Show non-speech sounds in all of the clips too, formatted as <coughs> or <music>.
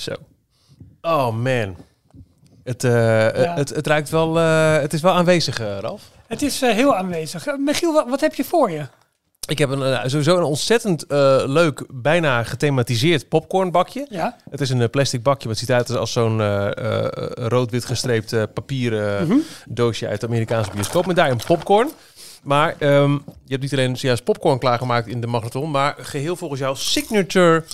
Zo. Oh man. Het, eh, het, het ruikt wel. eh, het is wel aanwezig, eh, Ralf. Het is eh, heel aanwezig. Eh, Michiel, wat, wat heb je voor je? Ik heb een, eh, sowieso een ontzettend eh, leuk, bijna gethematiseerd popcornbakje. Ja. Het is een eh, plastic bakje, maar het ziet uit als zo'n eh, eh, rood-wit gestreept eh, papieren Mhm. doosje uit de Amerikaanse bioscoop. Met daarin popcorn. Maar ehm, je hebt niet alleen zojuist popcorn klaargemaakt in de magnetron, maar geheel volgens jouw signature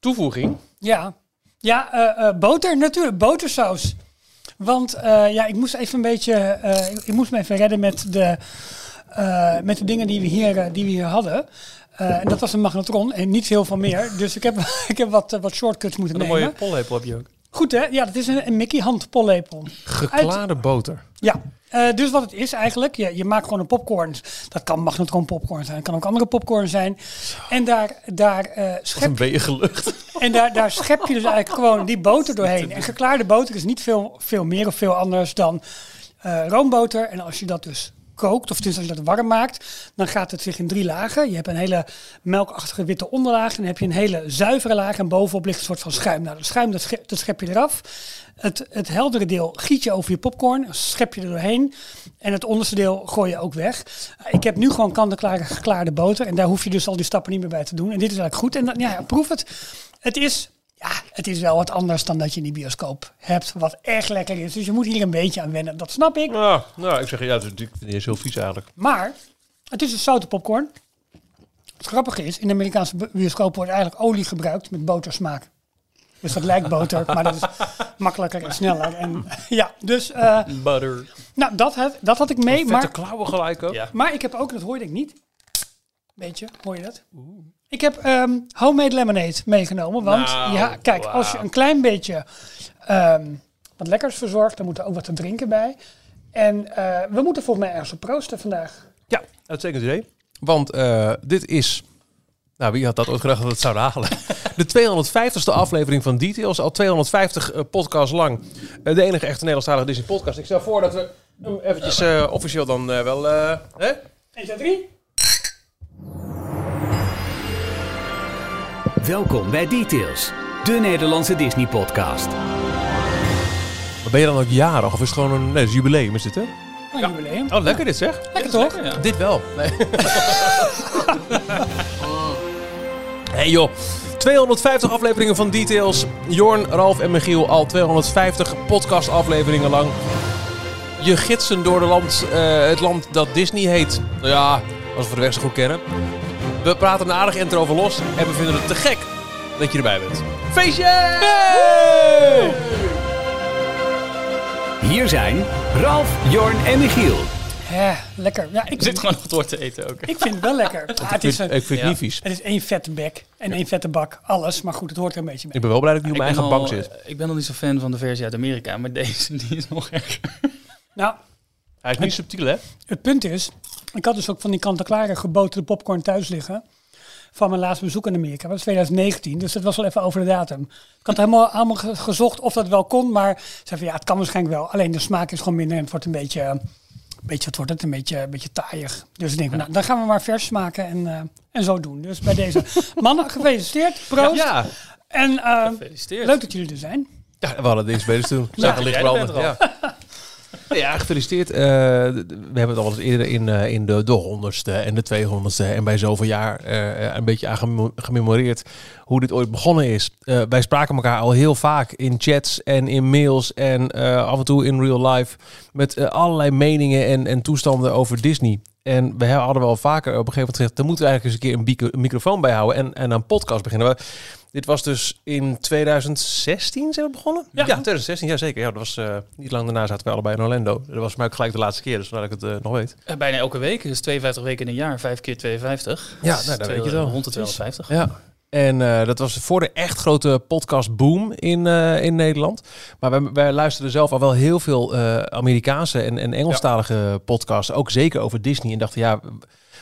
toevoeging. Ja, ja eh, eh, boter natuurlijk, botersaus. Want eh, ja, ik moest even een beetje, ik, ik moest me even redden met de, met de dingen die we hier, die we hier hadden. En dat was een magnetron en niet heel veel meer. Dus ik heb, <laughs> ik heb wat, wat shortcuts moeten een nemen. mooie pollepel heb je ook. Goed hè? Ja, dat is een, een Mickey handpollepel. Geklaarde boter. Ja, eh, dus wat het is eigenlijk, je, je maakt gewoon een popcorn. Dat kan magnetron popcorn zijn, het kan ook andere popcorn zijn. En daar, daar, een schep, gelucht. en daar, daar schep je dus eigenlijk gewoon die boter doorheen. En geklaarde boter is niet veel, veel meer of veel anders dan eh, roomboter. En als je dat dus kookt, of dus als je dat warm maakt, dan gaat het zich in drie lagen. Je hebt een hele melkachtige witte onderlaag. Dan heb je een hele zuivere laag en bovenop ligt een soort van schuim. Nou, dat schuim dat schep, je eraf. Het, het heldere deel giet je over je popcorn, schep je er doorheen. En het onderste deel gooi je ook weg. Ik heb nu gewoon kant-en-klare geklaarde boter. En daar hoef je dus al die stappen niet meer bij te doen. En dit is eigenlijk goed. En ja, proef het. Het is, ja, het is wel wat anders dan dat je in die bioscoop hebt. Wat echt lekker is. Dus je moet hier een beetje aan wennen. Dat snap ik. Nou, nou, ik zeg ja, het is natuurlijk heel vies eigenlijk. Maar het is een zoute popcorn. Het grappige is, in de Amerikaanse bi- bioscoop wordt eigenlijk olie gebruikt met botersmaak. Dus dat lijkt boter, maar dat is <laughs> makkelijker en sneller. En, <laughs> ja, dus eh, Butter. nou, dat, had, dat had ik mee. Vette Maar, klauwen gelijk ook. Ja. maar ik heb ook, dat hoorde ik niet. Beetje, hoor je dat? Ik heb ehm, homemade lemonade meegenomen. Want Nou, ja, kijk, als je een klein beetje ehm, wat lekkers verzorgt, dan moet er ook wat te drinken bij. En eh, we moeten volgens mij ergens op proosten vandaag. Ja, uitstekend idee. Want eh, dit is... Nou, wie had dat ooit gedacht dat het zouden halen? <laughs> De 250ste aflevering van Details. Al 250 eh, podcasts lang. De enige echte Nederlandstalige Disney podcast. Ik stel voor dat we hem eventjes eh, officieel dan wel... eh, hè? 1, 2, 3. Welkom bij Details, de Nederlandse Disney-podcast. Ben je dan ook jarig? Of is het gewoon een... Nee, het is jubileum is dit, hè? Een jubileum. Oh, lekker dit zeg. Lekker toch? Ja. Dit wel. Nee. <laughs> hey joh. 250 afleveringen van Details. Jorn, Ralf en Michiel al 250 podcast afleveringen lang. Je gidsen door de land, eh, het land dat Disney heet. Nou ja, als we voor de weg zo goed kennen. We praten een aardig intro over los. En we vinden het te gek dat je erbij bent. Feestje! Hier zijn Ralf, Jorn en Michiel. Ja, lekker. Ja, ik, zit gewoon nog door te eten ook. ik vind het wel lekker. <laughs> Ah, het, Ik is vind, een, ik vind het Ja. niet vies. het is één vette bek en één vette bak. Alles, maar goed, het hoort er een beetje mee. Ik ben wel blij dat ik nu op mijn eigen bank zit. Ik ben nog niet zo fan van de versie uit Amerika, maar <laughs> deze die is nog erger. Nou, Hij is niet subtiel, hè? het punt is, ik had dus ook van die kant-en-klare geboterde popcorn thuis liggen. Van mijn laatste bezoek in Amerika. Dat was 2019, dus dat was wel even over de datum. Ik had helemaal, allemaal ge- gezocht of dat wel kon, maar zei van ja, het kan waarschijnlijk wel. Alleen de smaak is gewoon minder en het wordt een beetje, een beetje wat wordt het, een beetje, een beetje taaiig. Dus ik denk, nou, dan gaan we maar vers maken en, eh, en zo doen. Dus bij deze <laughs> mannen, gefeliciteerd, proost. Ja. En eh, Gefeliciteerd. leuk dat jullie er zijn. Ja, we hadden niks beters doen. Zag een licht branden. Ja. Ja, gefeliciteerd. Eh, we hebben het al eens eerder in, eh, in de, de honderdste en de tweehonderdste en bij zoveel jaar eh, een beetje aan gememoreerd hoe dit ooit begonnen is. Wij spraken elkaar al heel vaak in chats en in mails en af en toe in real life met allerlei meningen en, en toestanden over Disney. En we hadden wel vaker op een gegeven moment gezegd, daar moeten we eigenlijk eens een keer een microfoon bij houden en, en een podcast beginnen. We, dit was dus in 2016 zijn we begonnen? Ja, 2016, ja zeker. Ja, dat was eh, niet lang daarna zaten we allebei in Orlando. Dat was mij ook gelijk de laatste keer, dus dat ik het eh, nog weet. Eh, Bijna elke week, dus 52 weken in een jaar, 5 keer 52. Ja, nou, dat weet je wel. Rond de 250. Ja. En dat was voor de echt grote podcast boom in, in Nederland. Maar wij, wij luisterden zelf al wel heel veel Amerikaanse en, en Engelstalige podcasts. Ook zeker over Disney. En dachten, ja,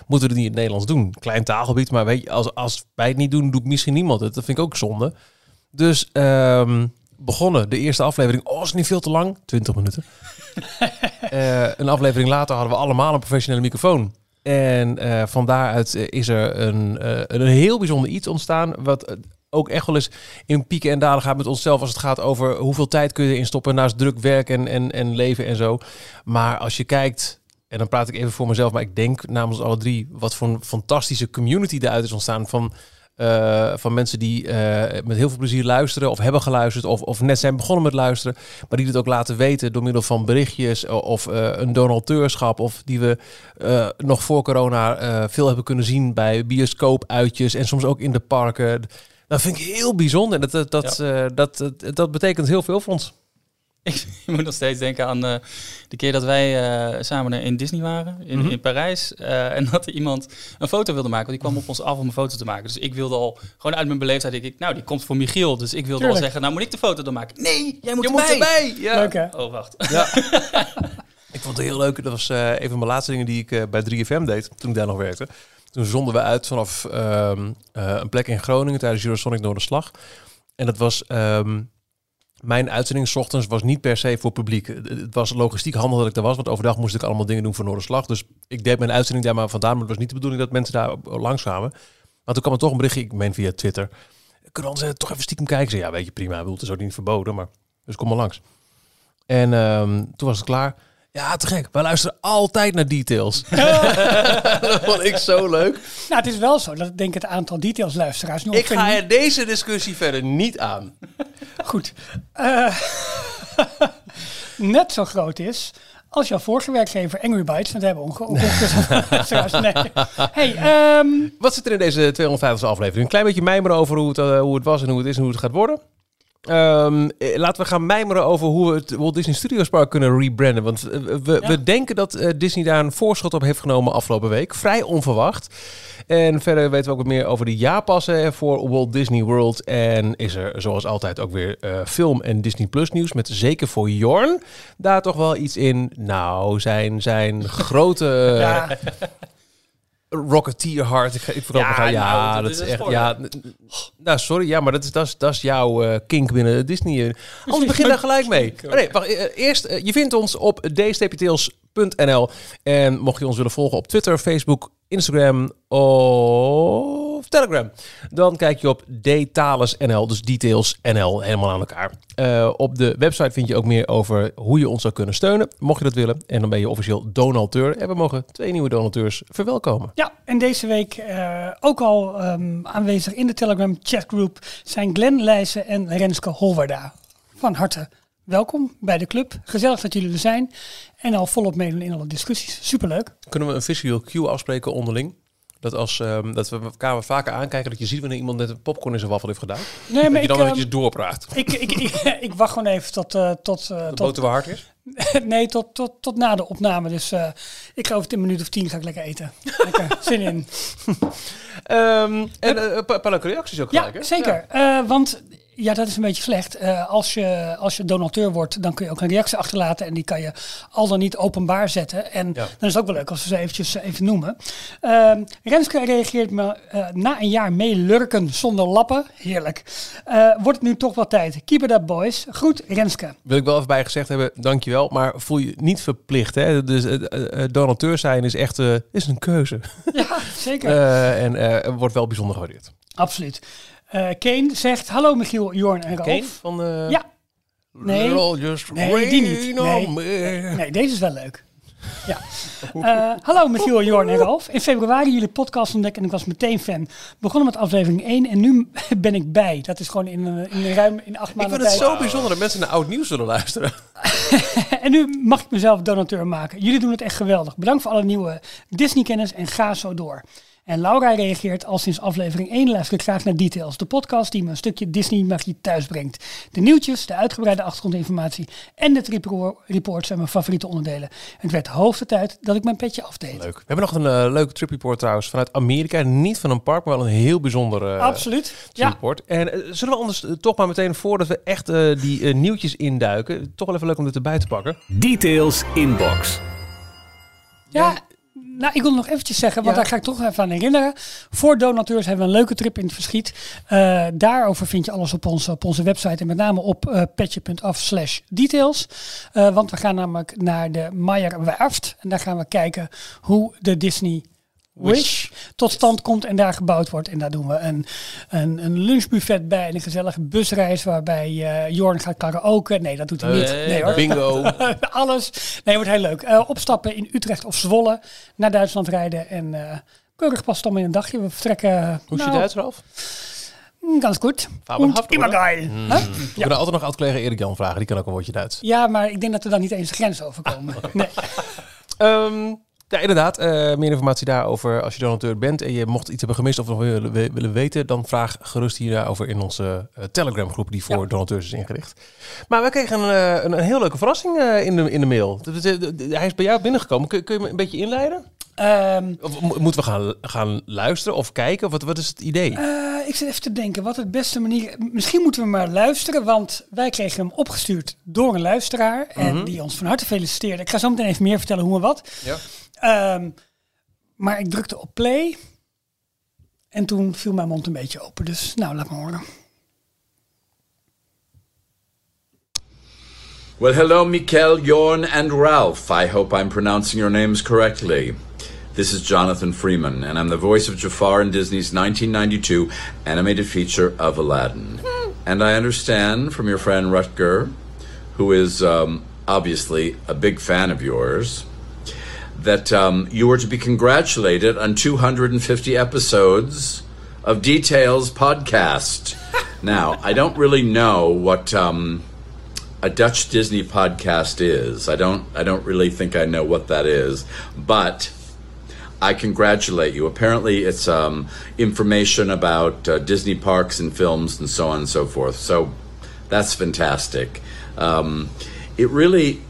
moeten we het niet in het Nederlands doen? Klein taalgebied, maar weet je, als, als wij het niet doen, doet misschien niemand het. Dat vind ik ook zonde. Dus ehm, begonnen, de eerste aflevering. Oh, is niet veel te lang? 20 minuten. <laughs> Eh, een aflevering later hadden we allemaal een professionele microfoon. En eh, van daaruit eh, is er een, een heel bijzonder iets ontstaan. Wat ook echt wel eens in pieken en dalen gaat met onszelf als het gaat over hoeveel tijd kun je erin stoppen naast druk werk en, en, en leven en zo. Maar als je kijkt, en dan praat ik even voor mezelf, maar ik denk namens alle drie wat voor een fantastische community eruit is ontstaan van eh, van mensen die eh, met heel veel plezier luisteren of hebben geluisterd of, of net zijn begonnen met luisteren, maar die het ook laten weten door middel van berichtjes of uh, een donateurschap of die we nog voor corona veel hebben kunnen zien bij bioscoopuitjes en soms ook in de parken. Dat vind ik heel bijzonder. Dat, dat, dat, dat, dat, dat betekent heel veel voor ons. <laughs> Ik, moet nog steeds denken aan uh, de keer dat wij uh, samen in Disney waren, in, mm in Parijs. Uh, en <laughs> dat er iemand een foto wilde maken. Want die kwam op ons af om een foto te maken. Dus ik wilde al, gewoon uit mijn beleefdheid, denk ik, nou, die komt voor Michiel. Dus ik wilde Tuurlijk. al zeggen, nou moet ik de foto dan maken. Nee, jij moet Je erbij. Moet erbij. Ja. Leuk, hè? Oh, wacht. Ja. <laughs> ik vond het heel leuk. Dat was een van mijn laatste dingen die ik bij 3FM deed, toen ik daar nog werkte. Toen zonden we uit vanaf um, een plek in Groningen tijdens Eurosonic Noorderslag. En dat was... Um, mijn uitzending s ochtends was niet per se voor publiek. Het was logistiek handig dat ik daar was, want overdag moest ik allemaal dingen doen voor Noorderslag. Dus ik deed mijn uitzending daar maar vandaan, maar het was niet de bedoeling dat mensen daar langs kwamen. Maar toen kwam er toch een berichtje, ik meen via Twitter. Kunnen we toch even stiekem kijken? Ze, ja, weet je, prima. Het is ook niet verboden, maar dus kom maar langs. En um, toen was het klaar. Ja, te gek. Wij luisteren altijd naar details. <laughs> <laughs> dat vond ik zo leuk. Nou, het is wel zo dat ik denk het aantal details luisteraars... ik ga er deze discussie verder niet aan. <laughs> Goed. Uh, net zo groot is als jouw vorige werkgever Angry Bytes, want hebben we ongeveer. nee. hey, um... Wat zit er in deze 250 aflevering? Een klein beetje mijmeren over hoe het, uh, hoe het was en hoe het is en hoe het gaat worden. Um, laten we gaan mijmeren over hoe we het Walt Disney Studios Park kunnen rebranden. Want we, we denken dat uh, Disney daar een voorschot op heeft genomen afgelopen week. Vrij onverwacht. En verder weten we ook wat meer over de jaarpassen voor Walt Disney World. En is er zoals altijd ook weer uh, film en Disney Plus nieuws. Met zeker voor Jorn daar toch wel iets in. Nou, zijn, zijn grote... ja. <laughs> Rocketeer hard. Ik, ik ja, gaan, ja, nou, dat, is echt. Ja, nou, sorry, ja, maar dat is, dat is, dat is jouw uh, kink binnen Disney. Anders begin daar gelijk mee. Oh, nee, wacht, uh, eerst, uh, je vindt ons op dstptils.nl. En mocht je ons willen volgen op Twitter, Facebook, Instagram of Telegram, dan kijk je op DTalesNL, dus Details NL, helemaal aan elkaar. Uh, op de website vind je ook meer over hoe je ons zou kunnen steunen, mocht je dat willen. En dan ben je officieel donateur. En we mogen twee nieuwe donateurs verwelkomen. Ja, en deze week uh, ook al um, aanwezig in de Telegram chatgroep zijn Glenn Leijsen en Renske Holwarda. Van harte welkom bij de club. Gezellig dat jullie er zijn. En al volop meedoen in alle discussies. Superleuk. Kunnen we een visual cue afspreken onderling? Dat, als, um, dat we elkaar vaker aankijken, dat je ziet wanneer iemand net een popcorn in zijn waffel heeft gedaan. Nee, maar dat je dan eventjes um, doorpraat. Ik, ik, ik, <laughs> ik, wacht gewoon even tot... Uh, tot uh, de tot, boter hard is? <laughs> nee, tot, tot, tot na de opname. Dus uh, ik ga over een minuut of tien ga ik lekker eten. Lekker, <laughs> zin in. um, en een paar leuke reacties ook gelijk, ja, Zeker. Ja. want ja, dat is een beetje slecht. Uh, als, je, als je donateur wordt, dan kun je ook een reactie achterlaten. En die kan je al dan niet openbaar zetten. En dan is het ook wel leuk als we ze eventjes eh, even noemen. Uh, Renske reageert me uh, na een jaar meelurken zonder lappen. Heerlijk. wordt het nu toch wel tijd. Keep it up, boys. Goed, Renske. Wil ik wel even bij gezegd hebben, dankjewel. Maar voel je niet verplicht. Hè? Dus donateur zijn is echt is een keuze. Ja, zeker. <laughs> en wordt wel bijzonder gewaardeerd. Absoluut. Uh, Kane zegt, hallo Michiel, Jorn en Ralf. Kane van de... Ja. Nee, nee die niet. Nee. nee, deze is wel leuk. Ja. Uh, <laughs> hallo Michiel, Jorn en Ralf. In februari jullie podcast ontdekken en ik was meteen fan. Begonnen met aflevering 1 en nu <laughs> ben ik bij. Dat is gewoon in, in ruim in acht maanden Ik vind het zo bijzonder dat mensen naar oud nieuws zullen luisteren. <laughs> en nu mag ik mezelf donateur maken. Jullie doen het echt geweldig. Bedankt voor alle nieuwe Disney-kennis en ga zo door. En Laura reageert al sinds aflevering 1 luister ik graag naar Details. De podcast die me een stukje Disney-magie thuis brengt. De nieuwtjes, de uitgebreide achtergrondinformatie en de trip report zijn mijn favoriete onderdelen. Het werd hoogste tijd dat ik mijn petje afdeed. Leuk. We hebben nog een uh, leuke trip report trouwens vanuit Amerika. Niet van een park, maar wel een heel bijzonder uh, Absoluut. trip report. En uh, zullen we anders toch maar meteen voordat we echt die nieuwtjes induiken, toch wel even leuk om dit erbij te pakken. Details inbox. Ja, nou, ik wil nog eventjes zeggen, want daar ga ik toch even aan herinneren. Voor donateurs hebben we een leuke trip in het verschiet. Uh, daarover vind je alles op onze, op onze website en met name op uh, petje.af slash details. Uh, want we gaan namelijk naar de Meijer Werft en daar gaan we kijken hoe de Disney Wish tot stand komt en daar gebouwd wordt. En daar doen we een, een, een lunchbuffet bij en een gezellige busreis waarbij uh, Jorn gaat karaoke. Nee, dat doet hij niet. Nee, hoor. Bingo. <laughs> Alles. Nee, wordt heel leuk. Uh, opstappen in Utrecht of Zwolle, naar Duitsland rijden en uh, keurig past om in een dagje. We vertrekken... Hoe is je Duits, Ralf? Ganz goed. Immer geil. Mm. Huh? We kunnen altijd nog oud-collega Erik Jan vragen. Die kan ook een woordje Duits. Ja, maar ik denk dat we dan niet eens de grens overkomen. nee. Um, <laughs> ja, inderdaad. Uh, meer informatie daarover als je donateur bent en je mocht iets hebben gemist of nog willen, willen weten, dan vraag gerust hierover in onze uh, Telegram groep die voor ja. donateurs is ingericht. Maar we kregen een, uh, een, een heel leuke verrassing in, de, in de mail. Hij is bij jou binnengekomen. Kun, kun je me een beetje inleiden? Um, of moeten we gaan, gaan luisteren of kijken? Wat, wat is het idee? ik zit even te denken, wat het beste manier... Misschien moeten we maar luisteren, want wij kregen hem opgestuurd door een luisteraar. Mm -hmm. En die ons van harte feliciteerde. Ik ga zo meteen even meer vertellen hoe en wat. Ja. Um, maar ik drukte op play. En toen viel mijn mond een beetje open. Dus nou, laat me horen. Well, hello, Mikkel, Jorn, and Ralph. I hope I'm pronouncing your names correctly. This is Jonathan Freeman, and I'm the voice of Jafar in Disney's 1992 animated feature of Aladdin. and I understand from your friend Rutger, who is um, obviously a big fan of yours, that um, you were to be congratulated on 250 episodes of Details podcast. <laughs> now, I don't really know what um, a Dutch Disney podcast is. I don't. I don't really think I know what that is, but. I congratulate you. Apparently, it's um, information about uh, Disney parks and films and so on and so forth. So that's fantastic. Um, it really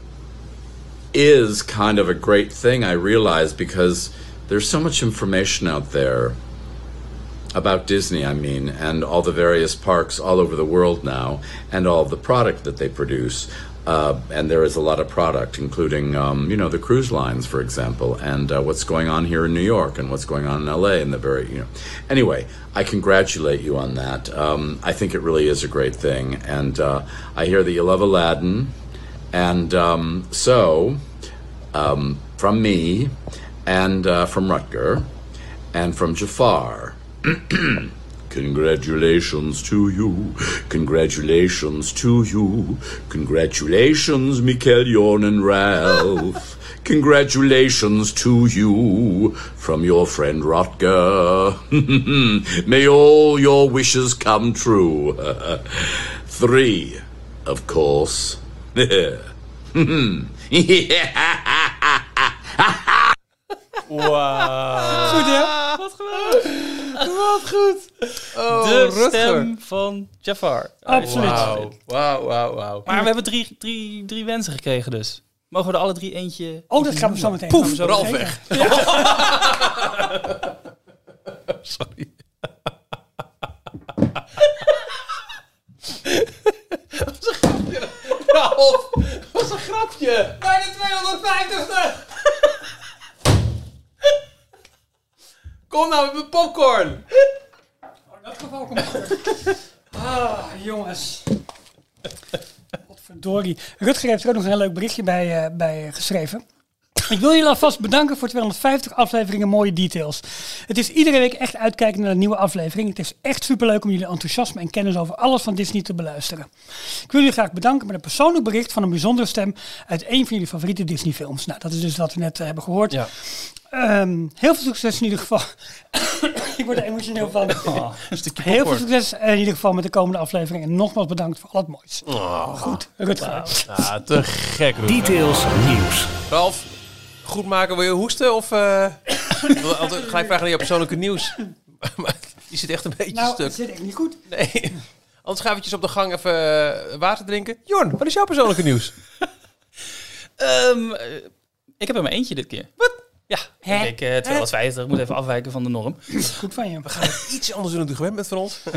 is kind of a great thing, I realize, because there's so much information out there about Disney, I mean, and all the various parks all over the world now, and all the product that they produce. Uh, and there is a lot of product, including, um, you know, the cruise lines, for example, and uh, what's going on here in New York and what's going on in LA and the very, you know. Anyway, I congratulate you on that. Um, I think it really is a great thing. And uh, I hear that you love Aladdin. And um, so, um, from me, and uh, from Rutger, and from Jafar, <clears throat> congratulations to you, congratulations to you, congratulations, Mikael, Jorn, and Ralph. <laughs> Congratulations to you from your friend Rutger. <laughs> May all your wishes come true. <laughs> Three, of course. Wauw. Goed, hè? Wat goed. Wat goed. Oh, De Rutger. stem van Jafar. Absoluut. Wauw, wauw, wauw, wauw. Maar we hebben drie, drie, drie wensen gekregen dus. Mogen we er alle drie eentje... Oh, dat gaan we zo meteen. Poef, Ralf weg. <laughs> Sorry. was een grapje. Ralf, was een grapje. Bij de 250ste! Kom nou met mijn popcorn. Oh, in dat geval komt het. Ah, jongens. Godverdorie. Rutger heeft er ook nog een heel leuk berichtje bij, eh, bij geschreven. Ik wil jullie alvast bedanken voor 250 afleveringen mooie details. Het is iedere week echt uitkijken naar een nieuwe aflevering. Het is echt superleuk om jullie enthousiasme en kennis over alles van Disney te beluisteren. Ik wil jullie graag bedanken met een persoonlijk bericht van een bijzondere stem uit een van jullie favoriete Disney films. Nou, dat is dus wat we net eh, hebben gehoord. Ja. Ehm, heel veel succes in ieder geval. <coughs> ik word er emotioneel van. Stukje Heel veel succes in ieder geval met de komende aflevering. En nogmaals bedankt voor al het moois. Goed, Rutger. Ja, te gek. Rutger. Details nieuws. Ralf, goed maken. Wil je hoesten? Of eh, ik <coughs> wil altijd gelijk vragen naar je persoonlijke nieuws. <laughs> Maar je zit echt een beetje Nou, stuk. dat zit echt niet goed. Nee. Anders ga eventjes op de gang even eh, water drinken. Jorn, wat is jouw persoonlijke nieuws? <laughs> Ehm, eh, ik heb er maar eentje dit keer. Wat? Ja, Hè? ik denk 250. Ik moet even afwijken van de norm. Goed van je. Iets anders doen dan u gewend bent van ons. <laughs>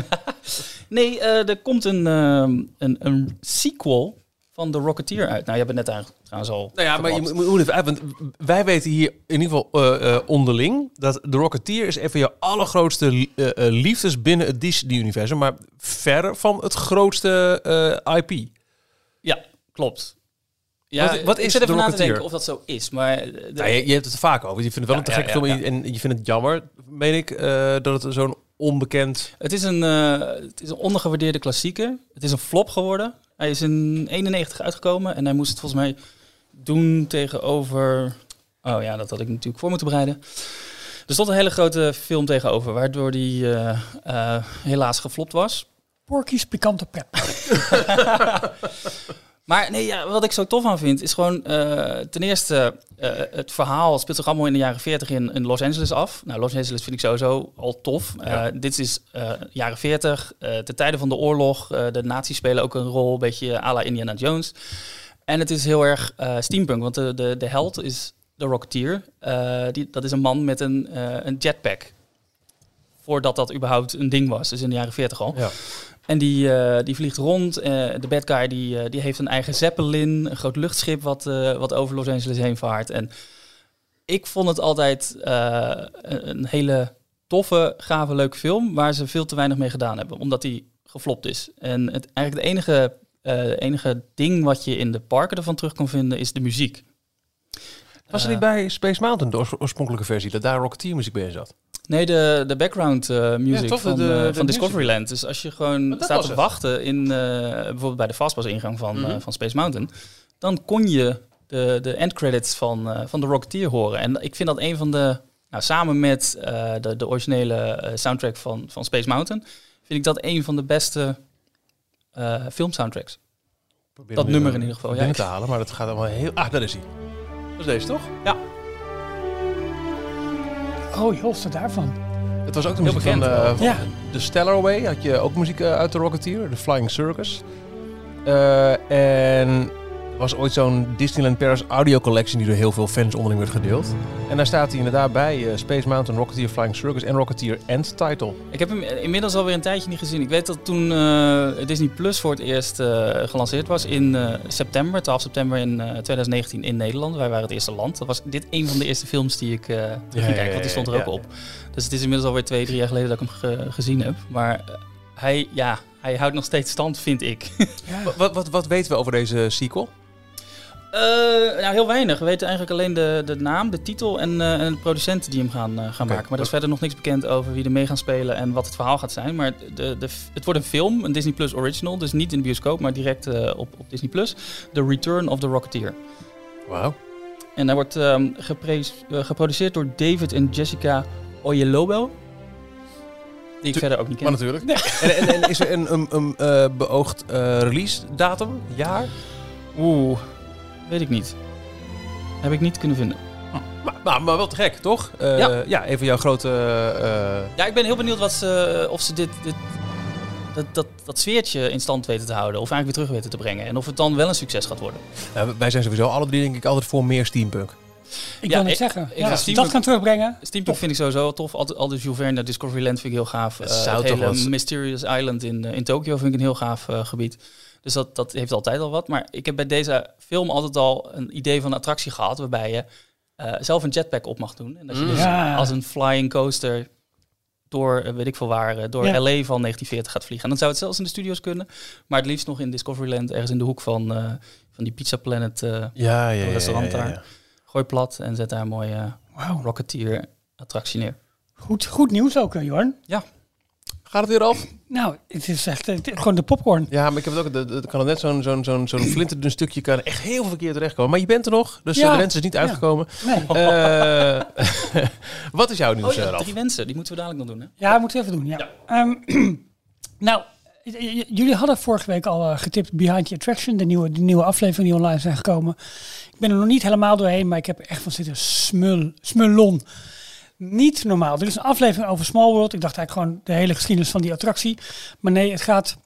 Nee, eh, er komt een, ehm, een, een sequel van The Rocketeer uit. Nou, je hebt het net eigenlijk trouwens al Nou ja, maar je moet, moet even uit, want wij weten hier in ieder geval eh, eh, onderling dat The Rocketeer is een van je allergrootste eh, liefdes binnen het Disney-universum, maar verre van het grootste IP. Ja, klopt. Ja, Wat- wat ik is zit even na te denken of dat zo is. Maar de- Nou, je, je hebt het er vaak over. Je vindt het wel Ja, een te ja, gekke ja, film en- je vindt het jammer, meen ik, dat het zo'n onbekend... Het is een, het is een ondergewaardeerde klassieker. Het is een flop geworden. Hij is in 91 uitgekomen en hij moest het volgens mij doen tegenover... Oh ja, dat had ik natuurlijk voor moeten bereiden. Er stond een hele grote film tegenover, waardoor die eh, eh, helaas geflopt was. Porky's pikante pep. <laughs> Maar nee, ja, wat ik zo tof aan vind, is gewoon eh, ten eerste eh, het verhaal speelt zich allemaal in de jaren 40 in, in Los Angeles af. Nou, Los Angeles vind ik sowieso al tof. Ja. Eh, dit is jaren 40, eh de tijden van de oorlog. de nazi's spelen ook een rol, een beetje à la Indiana Jones. En het is heel erg steampunk, want de, de, de held is de Rocketeer. Die, dat is een man met een, een jetpack. Voordat dat überhaupt een ding was, dus in de jaren 40 al. Ja. En die, eh, die vliegt rond. eh, de bad guy die, eh, die heeft een eigen zeppelin, een groot luchtschip wat, wat over Los Angeles heen vaart. En ik vond het altijd een hele toffe, gave, leuke film waar ze veel te weinig mee gedaan hebben, omdat die geflopt is. En het, eigenlijk het enige, enige ding wat je in de parken ervan terug kan vinden is de muziek. Was er niet bij Space Mountain, de oors- oorspronkelijke versie, dat daar Rocketeer muziek bij zat? Nee, de, de background eh, music toch, de- van, de- eh, de van. Discoveryland. Dus als je gewoon dat staat te wachten in eh, bijvoorbeeld bij de Fastpass-ingang van, Mhm. eh, van Space Mountain, dan kon je de, de endcredits van, eh, van de Rocketeer horen. En ik vind dat een van de, nou, samen met eh, de, de originele soundtrack van, van Space Mountain, vind ik dat een van de beste eh filmsoundtracks. Probeer Dat nummer in ieder geval, ja. Te halen, maar dat gaat allemaal heel... Ah, daar is hij. Dat is deze, toch? Oh, joh, daarvan. Het was ook de Heel muziek van, eh, van Ja. de Stellar Away. Had je ook muziek eh, uit de Rocketeer, de Flying Circus. Eh, en er was ooit zo'n Disneyland Paris audio collection die door heel veel fans onderling werd gedeeld. En daar staat hij inderdaad bij eh, Space Mountain, Rocketeer, Flying Circus en Rocketeer End Title. Ik heb hem inmiddels alweer een tijdje niet gezien. Ik weet dat toen eh, Disney Plus voor het eerst eh, gelanceerd was in september, 12 september in eh, 2019 in Nederland. Wij waren het eerste land. Dat was dit een van de eerste films die ik ging kijken, want die stond er ja, ook ja. op. Dus het is inmiddels alweer twee, drie jaar geleden dat ik hem ge- gezien heb. Maar hij, ja, hij houdt nog steeds stand, vind ik. Wat, wat, wat weten we over deze sequel? Eh, nou, heel weinig. We weten eigenlijk alleen de, de naam, de titel en, eh, en de producenten die hem gaan, eh, gaan maken. Maar er is verder nog niks bekend over wie er mee gaan spelen en wat het verhaal gaat zijn. Maar de, de, het wordt een film, een Disney Plus original. Dus niet in de bioscoop, maar direct eh, op, op Disney Plus. The Return of the Rocketeer. Wauw. En hij wordt ehm, eh, geproduceerd door David en Jessica Oyelowo. Die ik Tu- verder ook niet ken. Maar natuurlijk. En, en, en is er een, een, een eh, beoogd eh, release datum? Jaar? Oeh, weet ik niet. Heb ik niet kunnen vinden. Maar, maar, maar wel te gek, toch? Eh, Ja. ja. een van jouw grote... eh, Ja, ik ben heel benieuwd wat ze, of ze dit, dit, dat, dat, dat sfeertje in stand weten te houden. Of eigenlijk weer terug weten te brengen. En of het dan wel een succes gaat worden. nou, wij zijn sowieso alle drie denk ik altijd voor meer steampunk. Ik Ja, wil zeggen. ik ja, Steampunk- dat gaan terugbrengen. Steampunk vind ik sowieso wel tof. Al, al de Discovery Land vind ik heel gaaf. Het Eh, zou het toch hele Mysterious Island in, eh, in Tokio vind ik een heel gaaf eh, gebied. Dus dat, dat heeft altijd al wat. Maar ik heb bij deze film altijd al een idee van een attractie gehad... waarbij je eh, zelf een jetpack op mag doen. En dat je Mm. dus Ja. als een flying coaster door, eh, weet ik veel waar, eh, door Ja. LA van 1940 gaat vliegen. En dan zou het zelfs in de studio's kunnen. Maar het liefst nog in Discoveryland, ergens in de hoek van, eh, van die Pizza Planet. eh, Ja, ja, restaurant daar. gooi plat en zet daar een mooie Wauw. Rocketeer attractie neer. Goed, goed nieuws ook, Jorn. Gaat het weer af? Nou, het is echt eh, het- gewoon de popcorn. Ja, maar ik heb het ook. Er kan er net zo'n zo'n zo'n zo'n flinterdun stukje kan echt heel veel verkeerd terechtkomen. Maar je bent er nog, dus Ja. de wens is niet Ja. uitgekomen. Nee. Eh, <laughs> wat is jouw nieuws, Oh eh, ja, Ralf? drie wensen, die moeten we dadelijk nog doen. Hè? Ja, moeten we even doen. Ja. Ehm, <clears throat> nou, jullie hadden vorige week al eh, getipt Behind the Attraction, de nieuwe, de nieuwe aflevering die online zijn gekomen. Ik ben er nog niet helemaal doorheen, maar ik heb echt van zitten smul, smulon. Niet normaal. Dit is een aflevering over Small World. Ik dacht eigenlijk gewoon de hele geschiedenis van die attractie. Maar nee, het gaat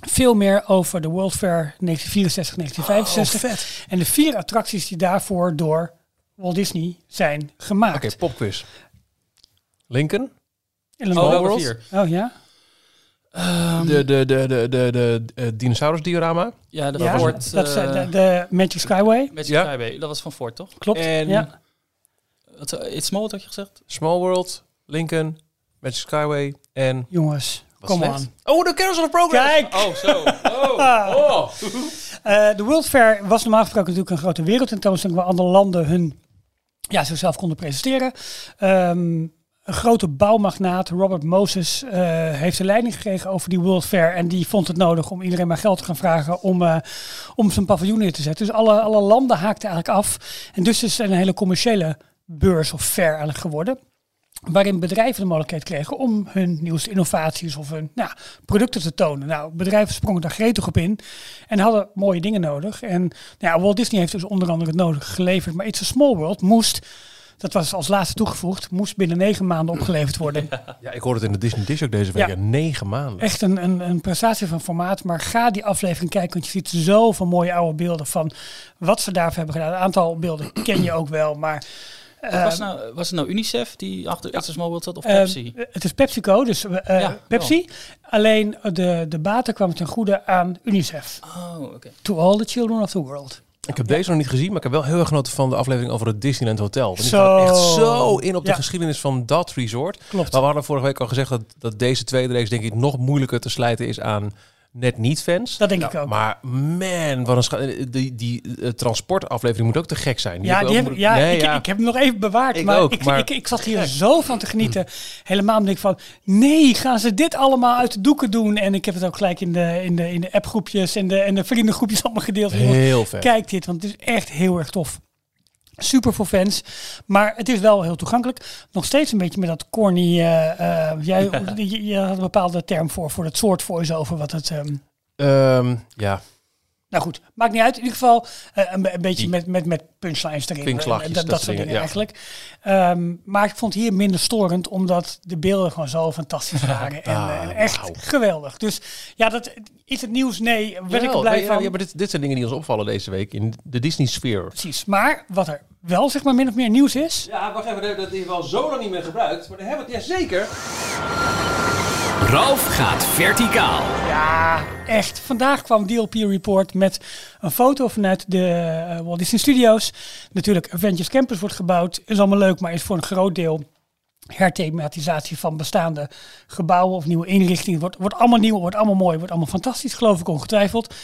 veel meer over de World Fair 1964, 1965. En de vier attracties die daarvoor door Walt Disney zijn gemaakt. Oké, popquiz. Lincoln? Illinois. Oh, welke World? vier? Oh ja? De, de, de, de, de, de, eh, dinosaurus-diorama? Ja, de ja, Ford. dat is eh, eh, de, de Magic Skyway. Magic Ja. Skyway, dat was van Ford, toch? Klopt. En ja. Eh, It's Small, had je gezegd? Small World, Lincoln, Magic Skyway en... Jongens, kom aan. Oh, de Carousel of Progress! Kijk! Oh, zo. Oh. <laughs> Oh. Eh, de World Fair was normaal gesproken natuurlijk een grote wereldtentoonstelling waar andere landen hun ja, zichzelf konden presenteren. Ehm, een grote bouwmagnaat, Robert Moses, eh, heeft de leiding gekregen over die World Fair. En die vond het nodig om iedereen maar geld te gaan vragen om, eh, om zijn paviljoen neer te zetten. Dus alle, alle landen haakten eigenlijk af. En dus is het een hele commerciële beurs of fair eigenlijk geworden. Waarin bedrijven de mogelijkheid kregen om hun nieuwste innovaties of hun nou, producten te tonen. Nou, bedrijven sprongen daar gretig op in en hadden mooie dingen nodig. En nou ja, Walt Disney heeft dus onder andere het nodige geleverd. Maar It's a Small World moest, dat was als laatste toegevoegd, moest binnen negen maanden opgeleverd worden. <laughs> Ja, ik hoorde het in de Disney Dish ook deze week. Ja. Ja, negen maanden. Echt een, een, een prestatie van formaat. Maar ga die aflevering kijken, want je ziet zoveel mooie oude beelden van wat ze daarvoor hebben gedaan. Een aantal beelden ken je ook wel, maar... eh, was, nou, was het nou Unicef die achter It's a Small World zat of Eh, Pepsi? het is PepsiCo, dus eh, Ja, Pepsi. Alleen de, de baten kwamen ten goede aan UNICEF. oh, oké. To all the children of the world. Ik heb deze nog niet gezien, maar ik heb wel heel erg genoten van de aflevering over het Disneyland Hotel. Want die Zo. gaat echt zo in op de Ja. geschiedenis van dat resort. Klopt. Maar we hadden vorige week al gezegd dat, dat deze tweede reeks denk ik nog moeilijker te slijten is aan net niet fans. Dat denk ik ook. Maar man, wat een scha- die, die eh, transportaflevering moet ook te gek zijn. ja, heb die heb, moet- ja, Nee, ik, ja. ik heb hem nog even bewaard. Ik maar, ook, ik, maar- Ik, ik zat hier zo van te genieten. Helemaal denk ik van, nee, gaan ze dit allemaal uit de doeken doen? En ik heb het ook gelijk in de, in de, in de appgroepjes en de, en de vriendengroepjes allemaal gedeeld. Heel vet. Kijk dit, want het is echt heel erg tof. Super voor fans, maar het is wel heel toegankelijk. Nog steeds een beetje met dat corny. eh, eh, jij, je, je had een bepaalde term voor, voor het soort voice-over. Wat het, ehm, Ehm, ja, nou goed, maakt niet uit. In ieder geval eh, een, be- een beetje Die. met, met, met punchlines erin. En dat dat, soort soort dingen eigenlijk. Ehm, maar ik vond hier minder storend, omdat de beelden gewoon zo fantastisch <laughs> waren. En, Ah, en echt geweldig. Dus ja, dat, is het nieuws? Nee, ben ik er blij ja, van. Ja, maar dit, dit zijn dingen die ons opvallen deze week in de Disney Sphere. Precies. Maar wat er wel zeg maar min of meer nieuws is. Ja, wacht even, dat is wel zo lang niet meer gebruikt, maar daar hebben we het ja zeker. Ralf gaat verticaal. Ja, echt. Vandaag kwam DLP Report met een foto vanuit de eh, Walt Disney Studios. Natuurlijk, Avengers Campus wordt gebouwd. Is allemaal leuk, maar is voor een groot deel herthematisatie van bestaande gebouwen of nieuwe inrichtingen. Wordt, wordt allemaal nieuw, wordt allemaal mooi, wordt allemaal fantastisch, geloof ik ongetwijfeld.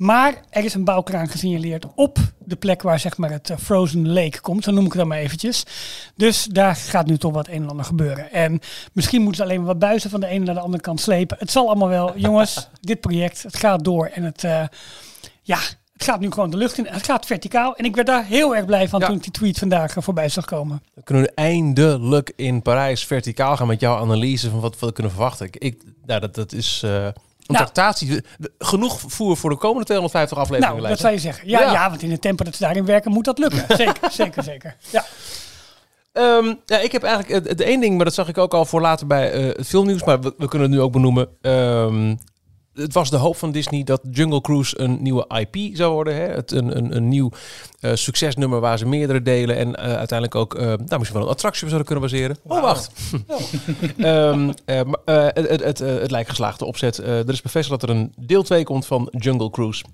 Maar er is een bouwkraan gesignaleerd op de plek waar zeg maar, het eh, Frozen Lake komt. Zo noem ik het dan maar eventjes. Dus daar gaat nu toch wat een en ander gebeuren. En misschien moeten ze alleen wat buizen van de ene naar de andere kant slepen. Het zal allemaal wel. <laughs> Jongens, dit project, het gaat door. En het, eh, ja, het gaat nu gewoon de lucht in. Het gaat verticaal. En ik werd daar heel erg blij van Ja. toen ik die tweet vandaag eh, voorbij zag komen. Dan kunnen we eindelijk in Parijs verticaal gaan met jouw analyse van wat we kunnen verwachten. Ik, ik, nou, dat, dat is een Nou. tractatie. Genoeg voer voor de komende 250 afleveringen. Nou, dat zou je zeggen. Ja, Ja. ja. want in het tempo dat ze daarin werken moet dat lukken. <laughs> Zeker, zeker, zeker. Ja. Ehm, ja, ik heb eigenlijk het, het één ding, maar dat zag ik ook al voor later bij eh, het filmnieuws, maar we, we kunnen het nu ook benoemen. Ehm, het was de hoop van Disney dat Jungle Cruise een nieuwe IP zou worden. Hè? Het, een, een, een nieuw eh, succesnummer waar ze meerdere delen en eh, uiteindelijk ook eh, nou, misschien wel een attractie op zouden kunnen baseren. Oh, wacht. <laughs> Ehm, eh, eh, het, het, het, het lijkt geslaagde opzet. Er is bevestigd dat er een deel 2 komt van Jungle Cruise.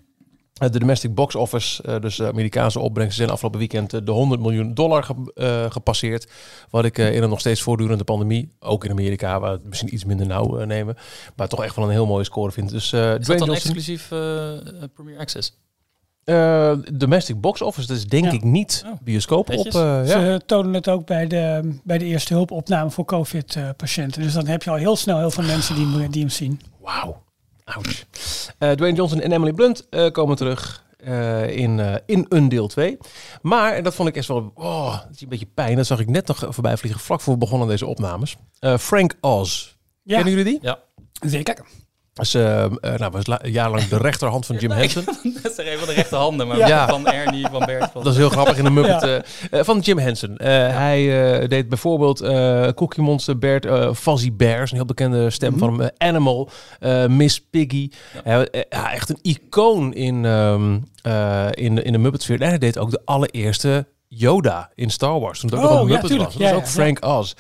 Eh, de domestic box office, eh, dus de Amerikaanse opbrengsten, zijn afgelopen weekend eh, de 100 miljoen dollar ge- eh, gepasseerd. Wat ik eh, in een nog steeds voortdurende pandemie, ook in Amerika, waar we het misschien iets minder nauw eh, nemen, maar toch echt wel een heel mooie score vind. Dus eh Is dat Dwayne dan Johnson, exclusief eh, eh, Premier Access? eh, domestic box office, dat is denk Ja. ik niet Oh, bioscoop op. netjes. eh, ja. Ze tonen het ook bij de, bij de eerste hulpopname voor COVID-patiënten. Dus dan heb je al heel snel heel veel mensen die, hem- die hem zien. Wauw. Ouch. Eh, Dwayne Johnson en Emily Blunt eh, komen terug eh, in, eh, in een deel 2. Maar, en dat vond ik echt wel... Oh, dat is een beetje pijn. Dat zag ik net nog voorbij vliegen, vlak voor we begonnen aan deze opnames. Eh, Frank Oz. Ja, Kennen jullie die? Ja. zeker. Dat is, eh, nou, was la- jarenlang de rechterhand van Jim <laughs> Henson. dat is er even de rechterhanden, maar Ja. van Ernie, van Bert. Van... Dat is heel grappig in de Muppet. <laughs> Ja. eh, van Jim Henson. Hij deed bijvoorbeeld Cookie Monster, Bert, Fuzzy Bears, een heel bekende stem van hem. Animal, Miss Piggy. Echt een icoon in, eh, in, in de Muppet-sfeer. En hij deed ook de allereerste Yoda in Star Wars. Toen het ook Oh, nog een ja, was. Dat Ja, was ook Frank Oz.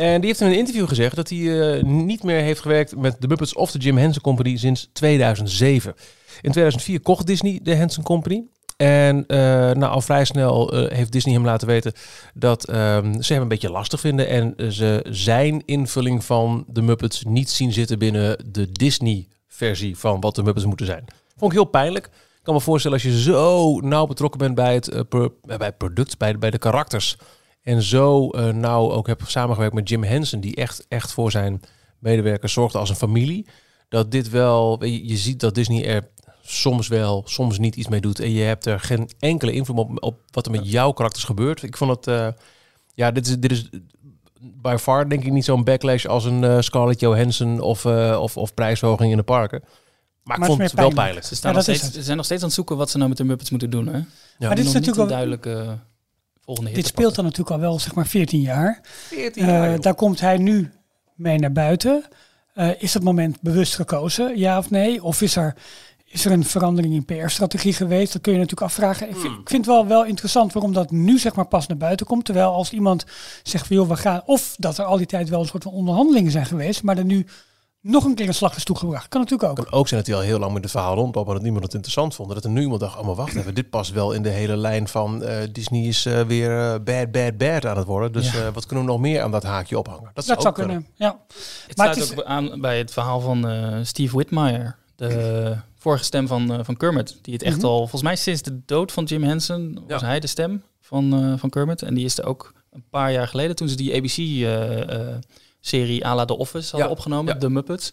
En die heeft in een interview gezegd dat hij eh, niet meer heeft gewerkt met de Muppets of de Jim Henson Company sinds 2007. In 2004 kocht Disney de Henson Company. En eh, nou, al vrij snel eh, heeft Disney hem laten weten dat ehm, ze hem een beetje lastig vinden. En ze zijn invulling van de Muppets niet zien zitten binnen de Disney-versie van wat de Muppets moeten zijn. Vond ik heel pijnlijk. Ik kan me voorstellen als je zo nauw betrokken bent bij het, bij het product, bij, bij de karakters. En zo eh, nauw ook hebt samengewerkt met Jim Henson, die echt, echt voor zijn medewerkers zorgde als een familie. Dat dit wel, je, je ziet dat Disney er soms wel, soms niet iets mee doet. En je hebt er geen enkele invloed op, op wat er met jouw karakters gebeurt. Ik vond het, eh, ja, dit is, dit is by far denk ik niet zo'n backlash als een eh, Scarlett Johansson of, eh, of, of prijsverhoging in de parken. Maar, Maar ik vond het wel pijnlijk. pijnlijk. Ze, staan Ja, nog steeds, ze zijn nog steeds aan het zoeken wat ze nou met de Muppets moeten doen. Hè? maar dit is niet natuurlijk een duidelijke volgende dit speelt dan natuurlijk al wel zeg maar 14 jaar. 14 Eh, daar komt hij nu mee naar buiten. Eh, is dat moment bewust gekozen, ja of nee? Of is er, is er een verandering in PR-strategie geweest? Dat kun je natuurlijk afvragen. Ik vind, ik vind het wel, wel interessant waarom dat nu zeg maar pas naar buiten komt. Terwijl als iemand zegt van joh, we gaan... Of dat er al die tijd wel een soort van onderhandelingen zijn geweest, maar er nu nog een keer een slag is toegebracht. Kan natuurlijk ook. kan ook zijn dat hij al heel lang met het verhaal rondloopt, dat niemand het interessant vond. Dat er nu iemand dacht, oh maar wacht even, dit past wel in de hele lijn van eh, Disney is eh, weer eh, bad, bad, bad aan het worden. Dus Ja. eh, wat kunnen we nog meer aan dat haakje ophangen? Dat zou ook kunnen, ja. Het Maar sluit het is- ook aan bij het verhaal van eh, Steve Whitmire, de vorige stem van, eh, van Kermit. Die het echt Mhm. al, volgens mij sinds de dood van Jim Henson, was Ja. hij de stem van, eh, van Kermit. En die is er ook een paar jaar geleden, toen ze die ABC-serie à la The Office hadden Ja, opgenomen. The Muppets.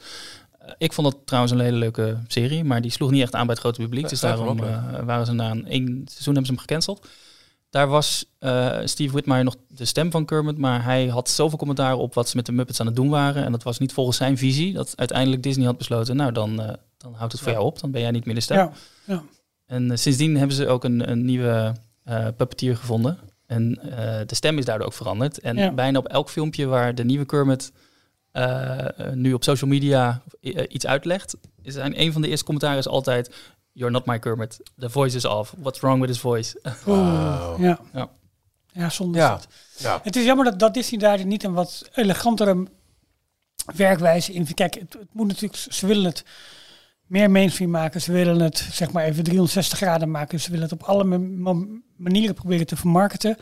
Eh, ik vond dat trouwens een hele leuke serie, maar die sloeg niet echt aan bij het grote publiek. Dus daarom eh, waren ze na een één seizoen hebben ze hem gecanceld. Daar was eh, Steve Whitmire nog de stem van Kermit, maar hij had zoveel commentaar op wat ze met de Muppets aan het doen waren. En dat was niet volgens zijn visie. Dat uiteindelijk Disney had besloten, nou dan, dan houdt het voor Ja. jou op. Dan ben jij niet meer de stem. ja. ja. En sindsdien hebben ze ook een, een nieuwe puppeteer gevonden. En eh, de stem is daardoor ook veranderd. En Ja. bijna op elk filmpje waar de nieuwe Kermit eh, nu op social media eh, iets uitlegt, is een, een van de eerste commentaren is altijd... You're not my Kermit. The voice is off. What's wrong with his voice? <laughs> Ja. Ja. Ja, zonde is Ja. Ja. Het is jammer dat, dat Disney daar niet een wat elegantere werkwijze in. Kijk, het, het moet natuurlijk, ze willen het meer mainstream maken. Ze willen het zeg maar even 360 graden maken. Ze willen het op alle ma- ma- manieren proberen te vermarkten.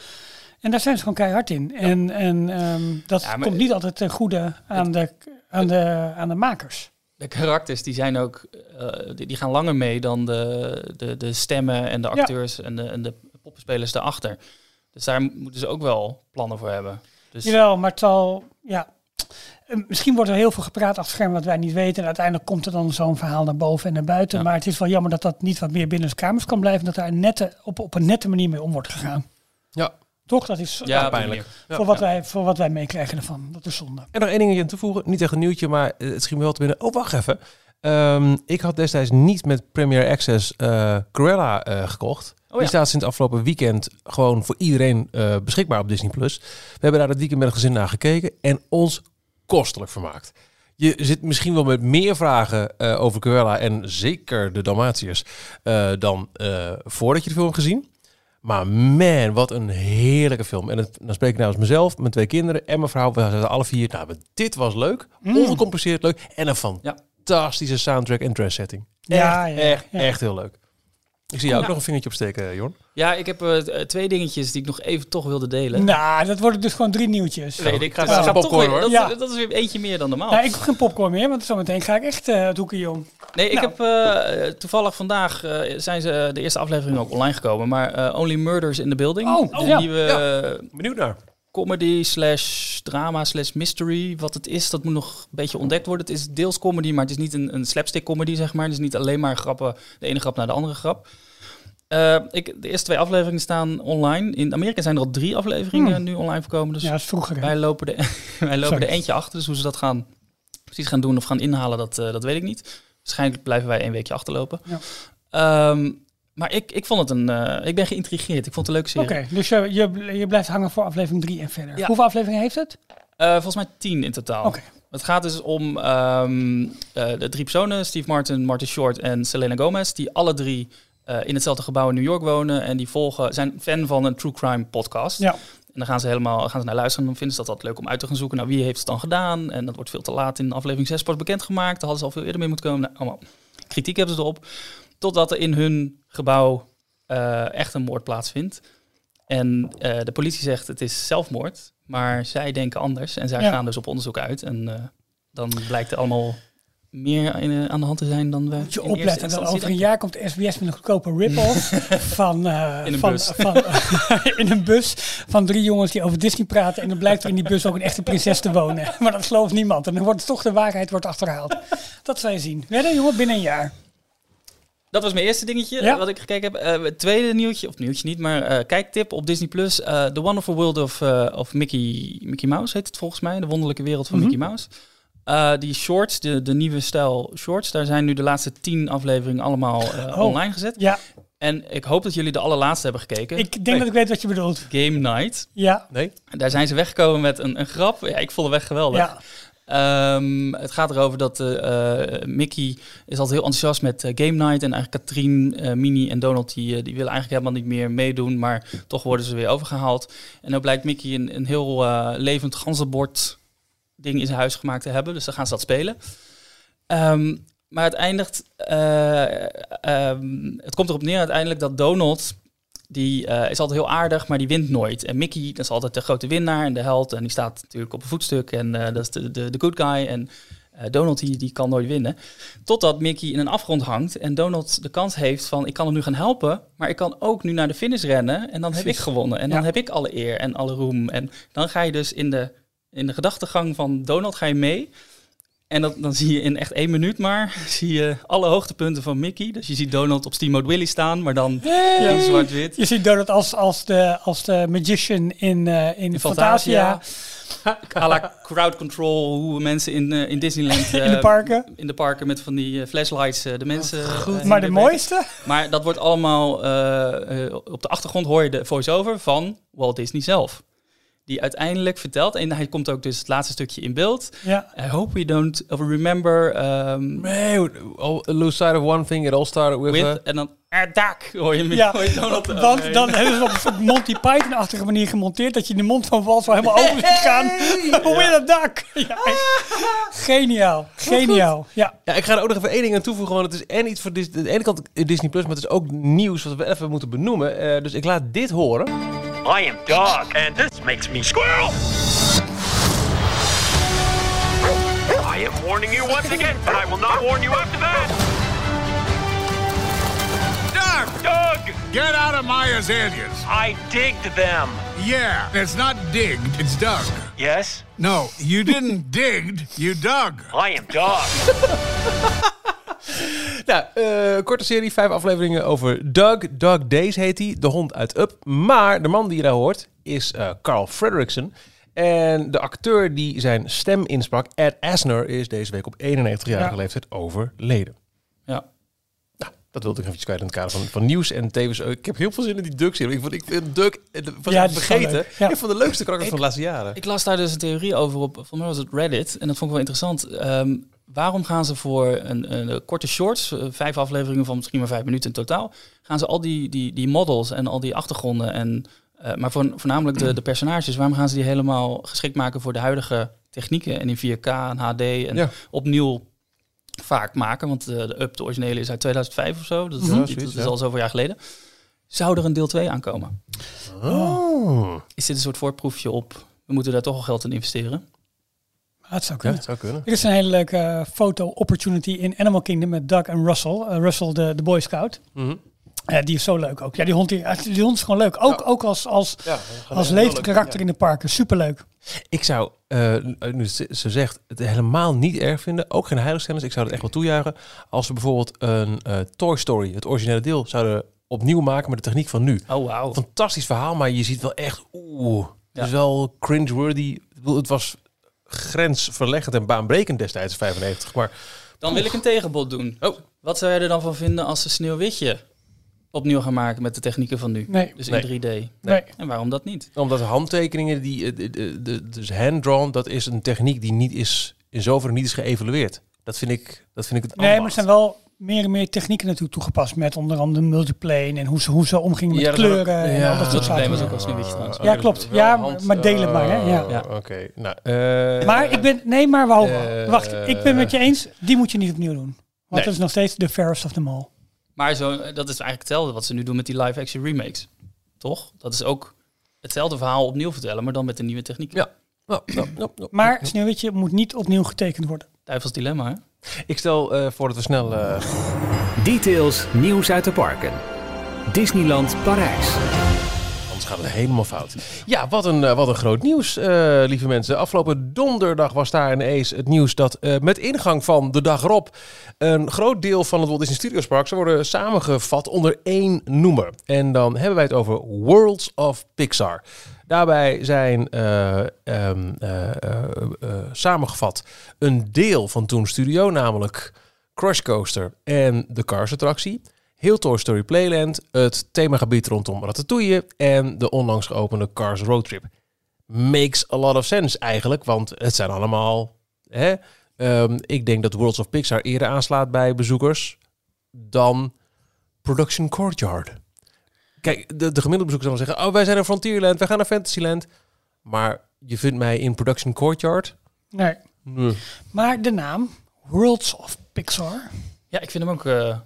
En daar zijn ze gewoon keihard in. En, en ehm, dat Ja, komt niet altijd ten goede aan de, aan de, aan de makers. De karakters die zijn ook, eh, die, die gaan langer mee dan de, de, de stemmen en de acteurs en, de, en de poppenspelers daarachter. Dus daar moeten ze ook wel plannen voor hebben. Dus Jawel, maar het zal, ja, misschien wordt er heel veel gepraat achter schermen wat wij niet weten. En uiteindelijk komt er dan zo'n verhaal naar boven en naar buiten. Ja. Maar het is wel jammer dat dat niet wat meer binnen de kamers kan blijven. Dat daar een nette, op, op een nette manier mee om wordt gegaan. Ja. Toch? Dat is ja, pijnlijk. Ja. voor, wat wij, voor wat wij meekrijgen ervan. Dat is zonde. En nog één dingetje aan toevoegen. Niet echt een nieuwtje, maar eh, het schiet me wel te binnen. Oh, wacht even. Ehm, ik had destijds niet met Premier Access eh Cruella eh, gekocht. ja. Die staat sinds afgelopen weekend gewoon voor iedereen eh, beschikbaar op Disney+. Plus. We hebben daar het weekend met het gezin naar gekeken en ons kostelijk vermaakt. Je zit misschien wel met meer vragen eh, over Cruella en zeker de Dalmatiërs eh, dan eh, voordat je de film gezien. Maar man, wat een heerlijke film. En het, dan spreek ik namens mezelf, mijn twee kinderen en mijn vrouw. We zaten alle vier. Nou, dit was leuk. Mm. Ongecompliceerd leuk. En een fantastische soundtrack en dress setting. Echt, Ja, ja, echt, ja. echt heel leuk. Ik zie jou ook Ja. nog een vingertje opsteken, Jorn. Ja, ik heb eh, t- twee dingetjes die ik nog even toch wilde delen. Nou, dat worden dus gewoon drie nieuwtjes. Nee, ik ga, Ja, ik ga toch popcorn, weer- hoor. dat, Ja. dat is weer eentje meer dan normaal. Nou, ik heb geen popcorn meer, want zometeen ga ik echt eh het hoekje om. Nee, ik Nou. heb eh, toevallig vandaag eh, zijn ze de eerste aflevering ook online gekomen, maar eh, Only Murders in the Building, Oh, de ja. nieuwe Ja. eh, Benieuwd naar. Comedy slash drama slash mystery. Wat het is, dat moet nog een beetje ontdekt worden. Het is deels comedy, maar het is niet een, een slapstick comedy, zeg maar. Het is niet alleen maar grappen, de ene grap naar de andere grap. Eh, ik, de eerste twee afleveringen staan online. In Amerika zijn er al drie afleveringen Hmm. nu online gekomen. Dus Ja, dat is vroeger. hè. wij lopen, de, <laughs> wij lopen Sorry. er eentje achter. Dus hoe ze dat gaan, precies gaan doen of gaan inhalen, dat, eh, dat weet ik niet. Waarschijnlijk blijven wij een weekje achterlopen. Ja. Ehm, maar ik, ik vond het een... eh, ik ben geïntrigeerd. Ik vond het een leuke Oké, serie. dus je, je, je blijft hangen voor aflevering 3 en verder. Ja. Hoeveel afleveringen heeft het? Eh, volgens mij tien in totaal. Oké. Het gaat dus om ehm, eh, de drie personen, Steve Martin, Martin Short en Selena Gomez, die alle drie in hetzelfde gebouw in New York wonen en die volgen, zijn fan van een true crime podcast. Ja. En dan gaan ze helemaal gaan ze naar luisteren en dan vinden ze dat altijd leuk om uit te gaan zoeken. Nou, wie heeft het dan gedaan? En dat wordt veel te laat in aflevering 6 pas bekendgemaakt. Daar hadden ze al veel eerder mee moeten komen. Nou, allemaal kritiek hebben ze erop. Totdat er in hun gebouw eh, echt een moord plaatsvindt. En eh, de politie zegt het is zelfmoord, maar zij denken anders. En zij Ja. gaan dus op onderzoek uit. En eh, dan blijkt er allemaal meer in, aan de hand te zijn dan we Moet je opletten, dan over een jaar komt de SBS met een goedkope rip-off <laughs> van, In een van, bus. Van, <laughs> in een bus van drie jongens die over Disney praten. En dan blijkt er in die bus ook een echte prinses te wonen. <laughs> Maar dat gelooft niemand. En dan wordt toch de waarheid wordt achterhaald. Dat zal je zien. Wedden, jongen, binnen een jaar. Dat was mijn eerste dingetje Ja. eh, wat ik gekeken heb. Eh, tweede nieuwtje, of nieuwtje niet, maar eh, kijktip op Disney Plus. eh, The Wonderful World of, eh, of Mickey, Mickey Mouse heet het volgens mij. De wonderlijke wereld van Mhm. Mickey Mouse. Eh, die shorts, de, de nieuwe stijl shorts, daar zijn nu de laatste tien afleveringen allemaal Oh. online gezet. Ja, En ik hoop dat jullie de allerlaatste hebben gekeken. ik denk dat ik weet wat je bedoelt. Game Night. Ja, Nee? En Daar zijn ze weggekomen met een, een grap. Ja, ik vond het weg geweldig. ja. Ehm, het gaat erover dat eh, Mickey is altijd heel enthousiast met eh, Game Night. En eigenlijk Katrien, Minnie en Donald die, die willen eigenlijk helemaal niet meer meedoen. Maar toch worden ze weer overgehaald. En dan blijkt Mickey een, een heel levend ganzenbord ding in zijn huis gemaakt te hebben. Dus dan gaan ze dat spelen. Ehm, maar het eindigt... eh, ehm, het komt erop neer uiteindelijk dat Donald... Die eh, is altijd heel aardig, maar die wint nooit. En Mickey, dat is altijd de grote winnaar en de held. En die staat natuurlijk op een voetstuk. En eh, dat is de, de, de good guy. En eh, Donald, die, die kan nooit winnen. Totdat Mickey in een afgrond hangt. En Donald de kans heeft van, ik kan hem nu gaan helpen. Maar ik kan ook nu naar de finish rennen. En dan heb ik gewonnen. En dan Ja. heb ik alle eer en alle roem. En dan ga je dus in de, in de gedachtegang van Donald ga je mee. En dat, dan zie je in echt één minuut maar <laughs> zie je alle hoogtepunten van Mickey. Dus je ziet Donald op Steam Mode Willy staan, maar dan in zwart-wit. Je ziet Donald als, als, de, als de magician in, eh in, In Fantasia. Fantasia. À la <laughs> crowd control, hoe mensen in, eh, in Disneyland... In de eh, parken. In de parken met van die flashlights de mensen... en Maar de mooiste? Maar dat wordt allemaal... op de achtergrond hoor je de voice-over van Walt Disney zelf. Die uiteindelijk vertelt, en hij komt ook dus het laatste stukje in beeld. Ja. I hope we don't remember um, Nee, oh, lose sight of one thing. It all started with... with... en dan Erdak hoor je, Ja, hoor je Donald want dan hebben ze op een soort Monty Python-achtige manier gemonteerd dat je de mond van Walt zo helemaal open ziet gaan. <laughs> Hoe in het dak? Ja, echt. Geniaal, geniaal. Ja, Ja, ik ga er ook nog even één ding aan toevoegen. Want het is en iets voor Dis- de ene kant Disney Plus, maar het is ook nieuws wat we even moeten benoemen. Eh, dus ik laat dit horen. I am Dog, and this makes me squirrel. I am warning you once again, but I will not warn you after that. Doug! Doug, Get out of my azaleas! I digged them. Yeah, it's not digged, it's dug. Yes, No, you didn't <laughs> digged, you dug. I am Dog. <laughs> <laughs> Nou, eh, korte serie, vijf afleveringen over Doug. Doug Days heet hij, de hond uit Up. Maar de man die je daar hoort is eh, Carl Frederickson. En de acteur die zijn stem insprak, Ed Asner, is deze week op 91-jarige Ja. leeftijd overleden. Ja. Nou, dat wilde ik even kwijt in het kader van, van nieuws. En tevens, eh, ik heb heel veel zin in die Duck-serie. Ik, vond, ik vind Duck, eh, was Ja, ik vergeten. Ja. een van de leukste karakters van de laatste jaren. Ik las daar dus een theorie over op, van mij was het Reddit, en dat vond ik wel interessant. Ehm, waarom gaan ze voor een, een, korte shorts, eh, vijf afleveringen van misschien maar vijf minuten in totaal, gaan ze al die, die, die models en al die achtergronden, en, eh, maar voor, voornamelijk de, de personages, waarom gaan ze die helemaal geschikt maken voor de huidige technieken en in 4K en HD en Ja. opnieuw vaak maken, want eh, de Up, de originele, is uit 2005 of zo, dat is, Ja, niet- zoiets, dat is al zoveel jaar geleden. Zou er een deel 2 aankomen? Oh. Is dit een soort voorproefje op, we moeten daar toch al geld in investeren? Dat zou Ja, kunnen. dat zou kunnen. Er is een hele leuke eh, foto-opportunity in Animal Kingdom met Doug en Russell. Eh, Russell, de, de Boy Scout. Eh, die is zo leuk ook. Ja, die hond, die, die hond is gewoon leuk. Ook, ook als, als, Ja, als levend karakter in de parken. Superleuk. Ik zou, eh, nu ze ze zegt, het helemaal niet erg vinden. Ook geen heiligstennis. Ik zou het echt wel toejuichen. Als we bijvoorbeeld een eh, Toy Story, het originele deel, zouden opnieuw maken met de techniek van nu. Oh, wauw. Fantastisch verhaal, maar je ziet wel echt, oeh, het Ja. is wel cringe-worthy. Het was grensverleggend en baanbrekend destijds, 95. Maar Dan wil ik een tegenbod doen. Oh. Wat zou je er dan van vinden als ze Sneeuwwitje opnieuw gaan maken met de technieken van nu? Nee. Dus Nee. in 3D. Nee. En waarom dat niet? omdat handtekeningen, die, eh, de, de, de- dus hand-drawn, dat is een techniek die niet is, in zoverre niet is geëvalueerd. Dat vind ik, dat vind ik het Nee, maar zijn wel meer en meer technieken natuurlijk toegepast. Met onder andere multiplane en hoe ze, hoe ze omgingen met Ja, kleuren. ook- en ja, al dat soort zaken. was ook al Sneeuwwitje trouwens. Ja, klopt. Ja, maar deel het maar, hè. Ja. Oh, Ja. Oké, nou. eh, Maar ik ben, nee, maar wacht, Eh, wacht, ik ben met je eens, die moet je niet opnieuw doen. Want Nee. dat is nog steeds de fairest of them all. Maar zo, dat is eigenlijk hetzelfde wat ze nu doen met die live-action remakes. Toch? Dat is ook hetzelfde verhaal opnieuw vertellen, maar dan met een nieuwe techniek. Ja. Nou, nou, nou, nou. Maar Sneeuwwitje moet niet opnieuw getekend worden. Duivels dilemma, hè? Ik stel eh, voor dat we snel... eh, Details nieuws uit de parken. Disneyland Parijs. Anders gaat helemaal fout. Ja, wat een, eh, wat een groot nieuws, eh, lieve mensen. Afgelopen donderdag was daar ineens het nieuws dat eh, met ingang van de dag erop... een groot deel van het Walt Disney Studios Park zou worden samengevat onder één noemer. En dan hebben wij het over Worlds of Pixar. Daarbij zijn eh, ehm, eh, eh, eh, samengevat een deel van Toon Studio, namelijk Crush Coaster en de Cars attractie. Heel Toy Story Playland, het themagebied rondom Ratatouille en de onlangs geopende Cars Road Trip. Makes a lot of sense eigenlijk, want het zijn allemaal... Hè, ehm, ik denk dat Worlds of Pixar eerder aanslaat bij bezoekers dan Production Courtyard. Kijk, de, de gemiddelde bezoeker zal zeggen... oh, wij zijn naar Frontierland, wij gaan naar Fantasyland. Maar je vindt mij in Production Courtyard? Nee. Nee. Maar de naam Worlds of Pixar. Ja, ik vind hem ook eh,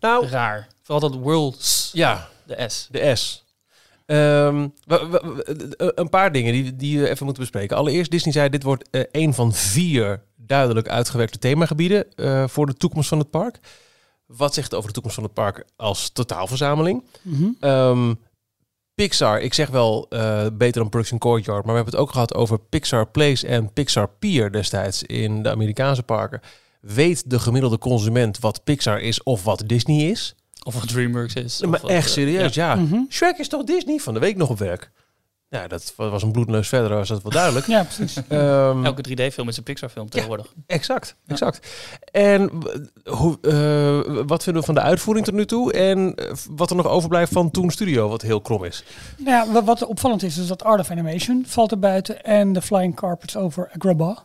Nou, raar. Vooral dat worlds, ja, de S. De S. Ehm, we- we- we- een paar dingen die, die we even moeten bespreken. Allereerst, Disney zei dit wordt eh, een van vier duidelijk uitgewerkte themagebieden eh, voor de toekomst van het park. Wat zegt het over de toekomst van het park als totaalverzameling? Ehm, Pixar, ik zeg wel eh, beter dan Production Courtyard, maar we hebben het ook gehad over Pixar Place en Pixar Pier destijds in de Amerikaanse parken. Weet de gemiddelde consument wat Pixar is of wat Disney is? Of wat DreamWorks is. Nee, maar wat, echt eh, serieus, ja. Mhm. Shrek is toch Disney? Van de week nog op werk. Ja, dat was een bloedneus verder, was dat wel duidelijk. <laughs> Ja, precies. Ehm, Elke 3D-film is een Pixar-film tegenwoordig. exact, exact. En hoe, eh, wat vinden we van de uitvoering tot nu toe? En eh, wat er nog overblijft van Toon Studio, wat heel krom is. Nou ja, wa- wat opvallend is, is dat Art of Animation valt er buiten en de Flying Carpets over Agrabah.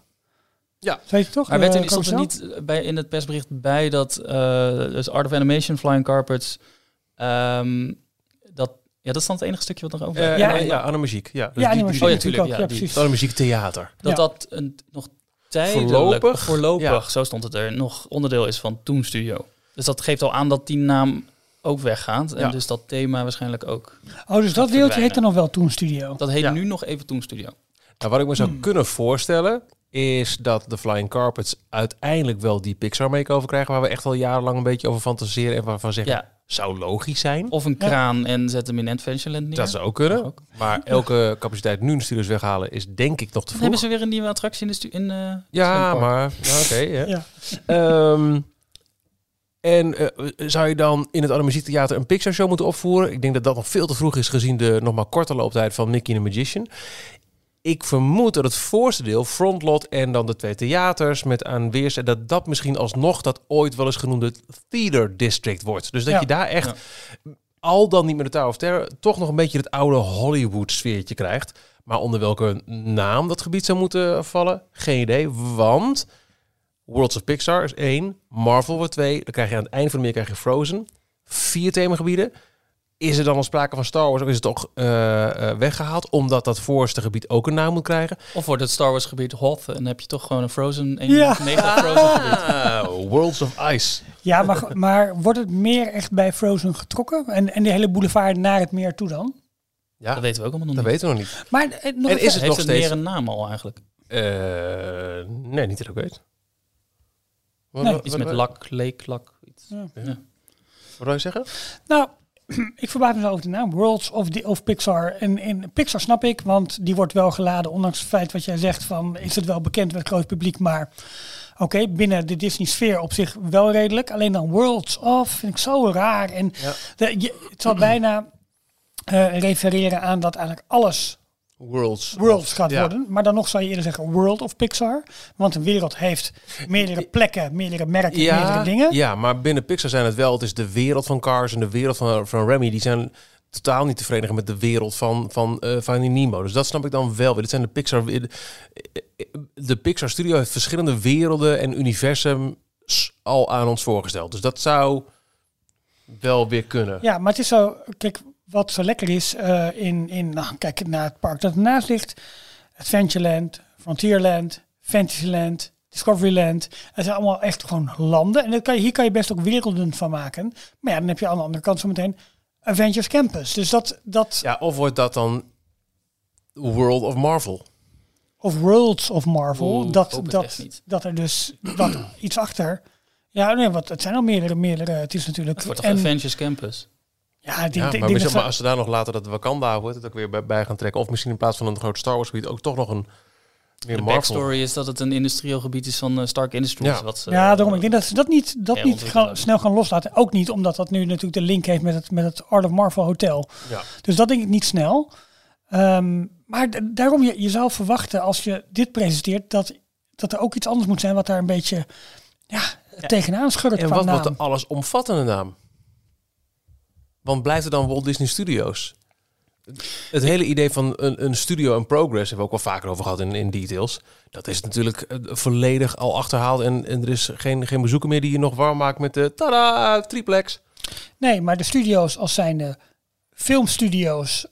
Ja. Dat je toch? Maar werd er, Eh, stond er niet bij, in het persbericht bij dat eh, dus Art of Animation, Flying Carpets, ehm, dat, ja, dat is dan het enige stukje wat nog over Eh, is. Ja, ja, ja, Anne Muziek. Ja, dus Ja, die- Oh ja, natuurlijk tuurlijk, ook. ja, Ja, die- precies. Anne Muziek Theater. Dat Ja. dat een, nog tijdelijk, Voorlopig? voorlopig, Ja. zo stond het er, nog onderdeel is van Toon Studio. Dus dat geeft al aan dat die naam ook weggaat. En Ja. dus dat thema waarschijnlijk ook. Oh, dus dat deeltje heet dan nog wel Toon Studio. Dat heet Ja. nu nog even Toon Studio. Nou, wat ik me zou kunnen voorstellen, is dat de Flying Carpets uiteindelijk wel die Pixar make-over krijgen, waar we echt al jarenlang een beetje over fantaseren en waarvan zeggen, Ja. zou logisch zijn. Of een Ja. kraan en zet hem in Adventureland neer. Dat zou ook kunnen. Ook. Maar elke capaciteit nu in de studios weghalen is denk ik nog te Dan vroeg. hebben ze weer een nieuwe attractie in de stu in, eh, Ja, maar nou, oké. ja. Ja. <laughs> Ehm, en eh, zou je dan in het Anne Muziektheater een Pixar show moeten opvoeren? Ik denk dat dat nog veel te vroeg is gezien de nog maar korte looptijd van Mickey and the Magician. Ik vermoed dat het voorste deel, Frontlot en dan de twee theaters met aan weerszijden, dat dat misschien alsnog dat ooit wel eens genoemde Theater District wordt. Dus dat Ja. je daar echt, al dan niet met de Tower of Terror, toch nog een beetje het oude Hollywood sfeertje krijgt. Maar onder welke naam dat gebied zou moeten vallen, geen idee. Want Worlds of Pixar is één, Marvel wordt twee. Dan krijg je aan het eind van de meer krijg je Frozen. Vier themagebieden. Is er dan al sprake van Star Wars of is het toch eh, eh, weggehaald? Omdat dat voorste gebied ook een naam moet krijgen. Of wordt het Star Wars gebied Hoth en heb je toch gewoon een Frozen, een Ja. mega Frozen gebied. Ah, Worlds of Ice. Ja, maar, maar wordt het meer echt bij Frozen getrokken? En, en die hele boulevard naar het meer toe dan? Ja, Dat weten we ook allemaal nog dat niet. weten we nog niet. Maar eh, nog En is het Heeft nog het steeds... meer een naam al eigenlijk? Eh, nee, niet dat ik weet. Wat, Nee. wat, Iets wat, met lak, leek, lak. Iets. Ja. Ja. wat wil je zeggen? Nou, ik verbaas me zo over de naam. Worlds of, the, of Pixar. En in Pixar snap ik, want die wordt wel geladen. Ondanks het feit wat jij zegt van, is het wel bekend met het groot publiek. Maar oké, binnen de Disney sfeer op zich wel redelijk. Alleen dan Worlds of, vind ik zo raar. En Ja. de, je, het zal bijna eh, refereren aan dat eigenlijk alles Worlds. Worlds gaat Ja. worden. Maar dan nog zou je eerder zeggen World of Pixar. Want een wereld heeft meerdere plekken, meerdere merken, meerdere dingen. Ja, maar binnen Pixar zijn het wel. Het is de wereld van Cars en de wereld van, van Remy. Die zijn totaal niet te verenigen met de wereld van, van eh Finding Nemo. Dus dat snap ik dan wel weer. Dit zijn de Pixar... De Pixar Studio heeft verschillende werelden en universums al aan ons voorgesteld. Dus dat zou wel weer kunnen. Ja, maar het is zo, kijk, wat zo lekker is eh, in, in, nou, kijk naar het park dat ernaast ligt. Adventureland, Frontierland, Fantasyland, Discoveryland. Het zijn allemaal echt gewoon landen. En dat kan je, hier kan je best ook werelden van maken. Maar ja, dan heb je aan de andere kant zo meteen Avengers Campus. Dus dat, dat Ja, of wordt dat dan World of Marvel? of Worlds of Marvel, Oeh, dat, dat, dat er dus <clears throat> dat iets achter. Ja, nee, wat het zijn al meerdere, meerdere. Het is natuurlijk. Het wordt toch en, Avengers Campus? Ja, ik denk, Ja, ik maar, denk zeg dat maar ze- als ze daar nog later dat Wakanda wordt, het ook weer bij, bij gaan trekken. Of misschien in plaats van een groot Star Wars gebied ook toch nog een meer De Marvel. backstory is dat het een industrieel gebied is van eh, Stark Industries. Ja. Wat ze, ja, daarom. Ik denk dat ze dat niet, dat niet gaan- snel gaan loslaten. Ook niet omdat dat nu natuurlijk de link heeft met het, met het Art of Marvel Hotel. Ja. Dus dat denk ik niet snel. Ehm, maar daarom, je, je zou verwachten als je dit presenteert, dat, dat er ook iets anders moet zijn wat daar een beetje ja, tegenaan schurkt En wat wordt de allesomvattende naam? Want blijft er dan Walt Disney Studios? Het hele idee van een, een studio in progress, hebben we ook wel vaker over gehad in, in details. Dat is natuurlijk eh, volledig al achterhaald. En, en er is geen, geen meer die je nog warm maakt met de tada, triplex. Nee, maar de studio's als zijn de filmstudio's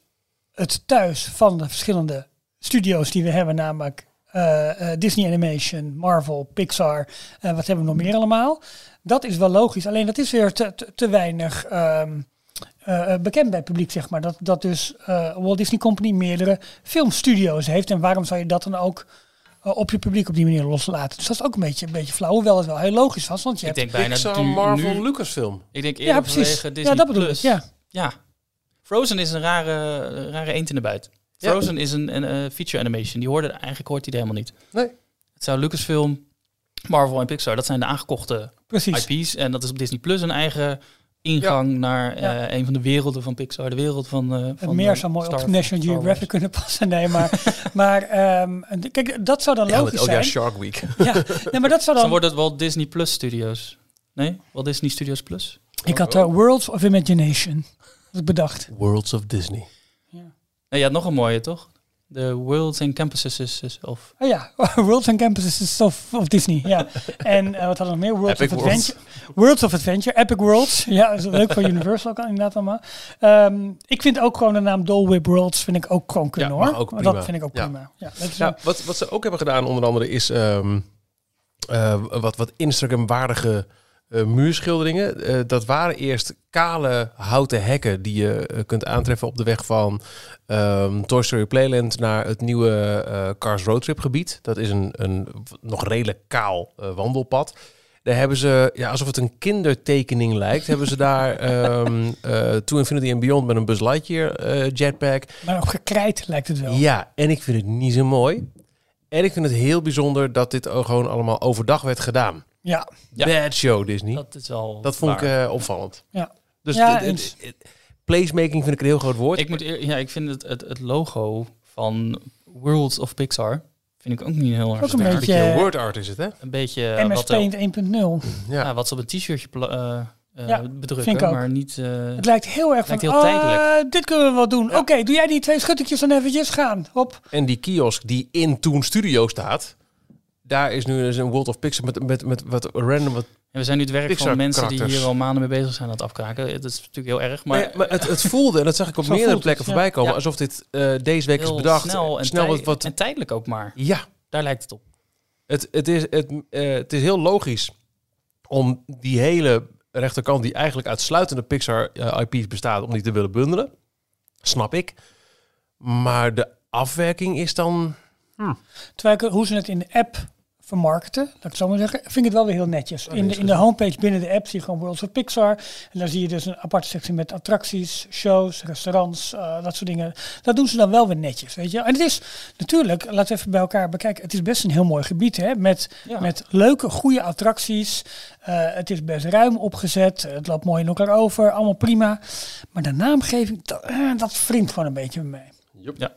het thuis van de verschillende studio's die we hebben, namelijk eh, eh, Disney Animation, Marvel, Pixar, eh, wat hebben we nog meer allemaal? Dat is wel logisch, alleen dat is weer te, te, te weinig ehm, eh, eh, bekend bij het publiek, zeg maar. Dat, dat dus eh, Walt Disney Company meerdere filmstudio's heeft. En waarom zou je dat dan ook op je publiek op die manier loslaten? Dus dat is ook een beetje, een beetje flauw, hoewel het wel heel logisch was, want je Ik hebt... denk bijna nu, Marvel, nu- Lucasfilm. Ik denk eerder Ja, precies. Disney Ja, dat bedoel ik, ja. Ja. Frozen is een rare, rare eend in de buit. Ja. Frozen is een, een feature animation. Die hoorde eigenlijk hoort die er helemaal niet. Nee. Het zou Lucasfilm, Marvel en Pixar, dat zijn de aangekochte Precies. IP's. En dat is op Disney Plus een eigen ingang naar eh, Ja. een van de werelden van Pixar. De wereld van, eh van meer eh, zou mooi Star- op National Geographic kunnen passen. Nee, maar, <laughs> maar ehm, en kijk, dat zou dan Ja, logisch oh ja, zijn. Shark Week. Ja, nee, maar dat zou <laughs> Dan dan... wordt het Walt Disney Plus Studios. Nee? Walt Disney Studios Plus? Ik had uh, Worlds of Imagination. Bedacht. Worlds of Disney. Nee, je had nog een mooie, toch? De Worlds and Campuses of... Oh ja, <laughs> Worlds and Campuses of, of Disney. Ja. En eh, wat hadden we nog meer? Worlds Epic of. Adventure. Worlds of Adventure. Epic Worlds. Ja, dat is leuk voor <laughs> Universal ook inderdaad allemaal. Ehm, ik vind ook gewoon de naam Dole Whip Worlds vind ik ook gewoon kunnen Ja, hoor. ook dat vind ik ook Ja. prima. Ja, dat is Ja, wat, wat ze ook hebben gedaan, onder andere, is ehm, eh, wat, wat Instagram-waardige eh, muurschilderingen. Eh, dat waren eerst kale houten hekken die je eh, kunt aantreffen op de weg van ehm, Toy Story Playland naar het nieuwe Cars Roadtrip gebied. Dat is een, een nog redelijk kaal wandelpad. Daar hebben ze, ja, alsof het een kindertekening lijkt, hebben ze daar <laughs> eh, To Infinity and Beyond met een Buzz Lightyear jetpack. Maar ook gekrijt lijkt het wel. Ja, en ik vind het niet zo mooi. En ik vind het heel bijzonder dat dit ook gewoon allemaal overdag werd gedaan. Ja. Ja. Bad show Disney. Dat, Dat is wel vond ik eh, opvallend. Ja. Dus Ja, de- de- eens. de- placemaking vind ik een heel groot woord. Ik, moet eer- ja, ik vind het, het, het logo van Worlds of Pixar vind ik ook niet heel erg Ook een beetje- beetje word art is het, hè? Een beetje MS wat, Paint 1.0. Ja. ja, wat ze op een t-shirtje eh, eh, Ja, bedrukken, vind ik ook. maar niet... eh, Het lijkt heel erg Lijkt van, heel tijdelijk. dit kunnen we wel doen. Oké, doe jij die twee schuttingjes dan eventjes gaan. Hop. En die kiosk die in Toon Studio staat, daar is nu eens een World of Pixar met, met, met wat random... Wat, en we zijn nu het werk Pixar van mensen die hier al maanden mee bezig zijn aan het afkraken. Dat is natuurlijk heel erg, maar, maar, maar het, het voelde, en dat zag ik op meerdere het, plekken voorbij komen, Ja. alsof dit eh, deze week is bedacht. snel en, snel wat, tij- wat en tijdelijk ook maar. Ja, Daar lijkt het op. Het, het, is, het, eh, het is heel logisch om die hele rechterkant, die eigenlijk uitsluitende Pixar eh, IP's bestaat, om die te willen bundelen. Snap ik. Maar de afwerking is dan. Terwijl ik, hoe ze het in de app vermarkten, laat ik het zo maar zeggen, vind ik het wel weer heel netjes. In de, in de homepage binnen de app zie je gewoon Worlds of Pixar. En daar zie je dus een aparte sectie met attracties, shows, restaurants, eh, dat soort dingen. Dat doen ze dan wel weer netjes, weet je. En het is natuurlijk, laten we even bij elkaar bekijken, het is best een heel mooi gebied, hè. Met, Ja. met leuke, goede attracties. Eh, het is best ruim opgezet. Het loopt mooi in elkaar over. Allemaal prima. Maar de naamgeving, dat, eh, dat wringt gewoon een beetje bij mij. Ja,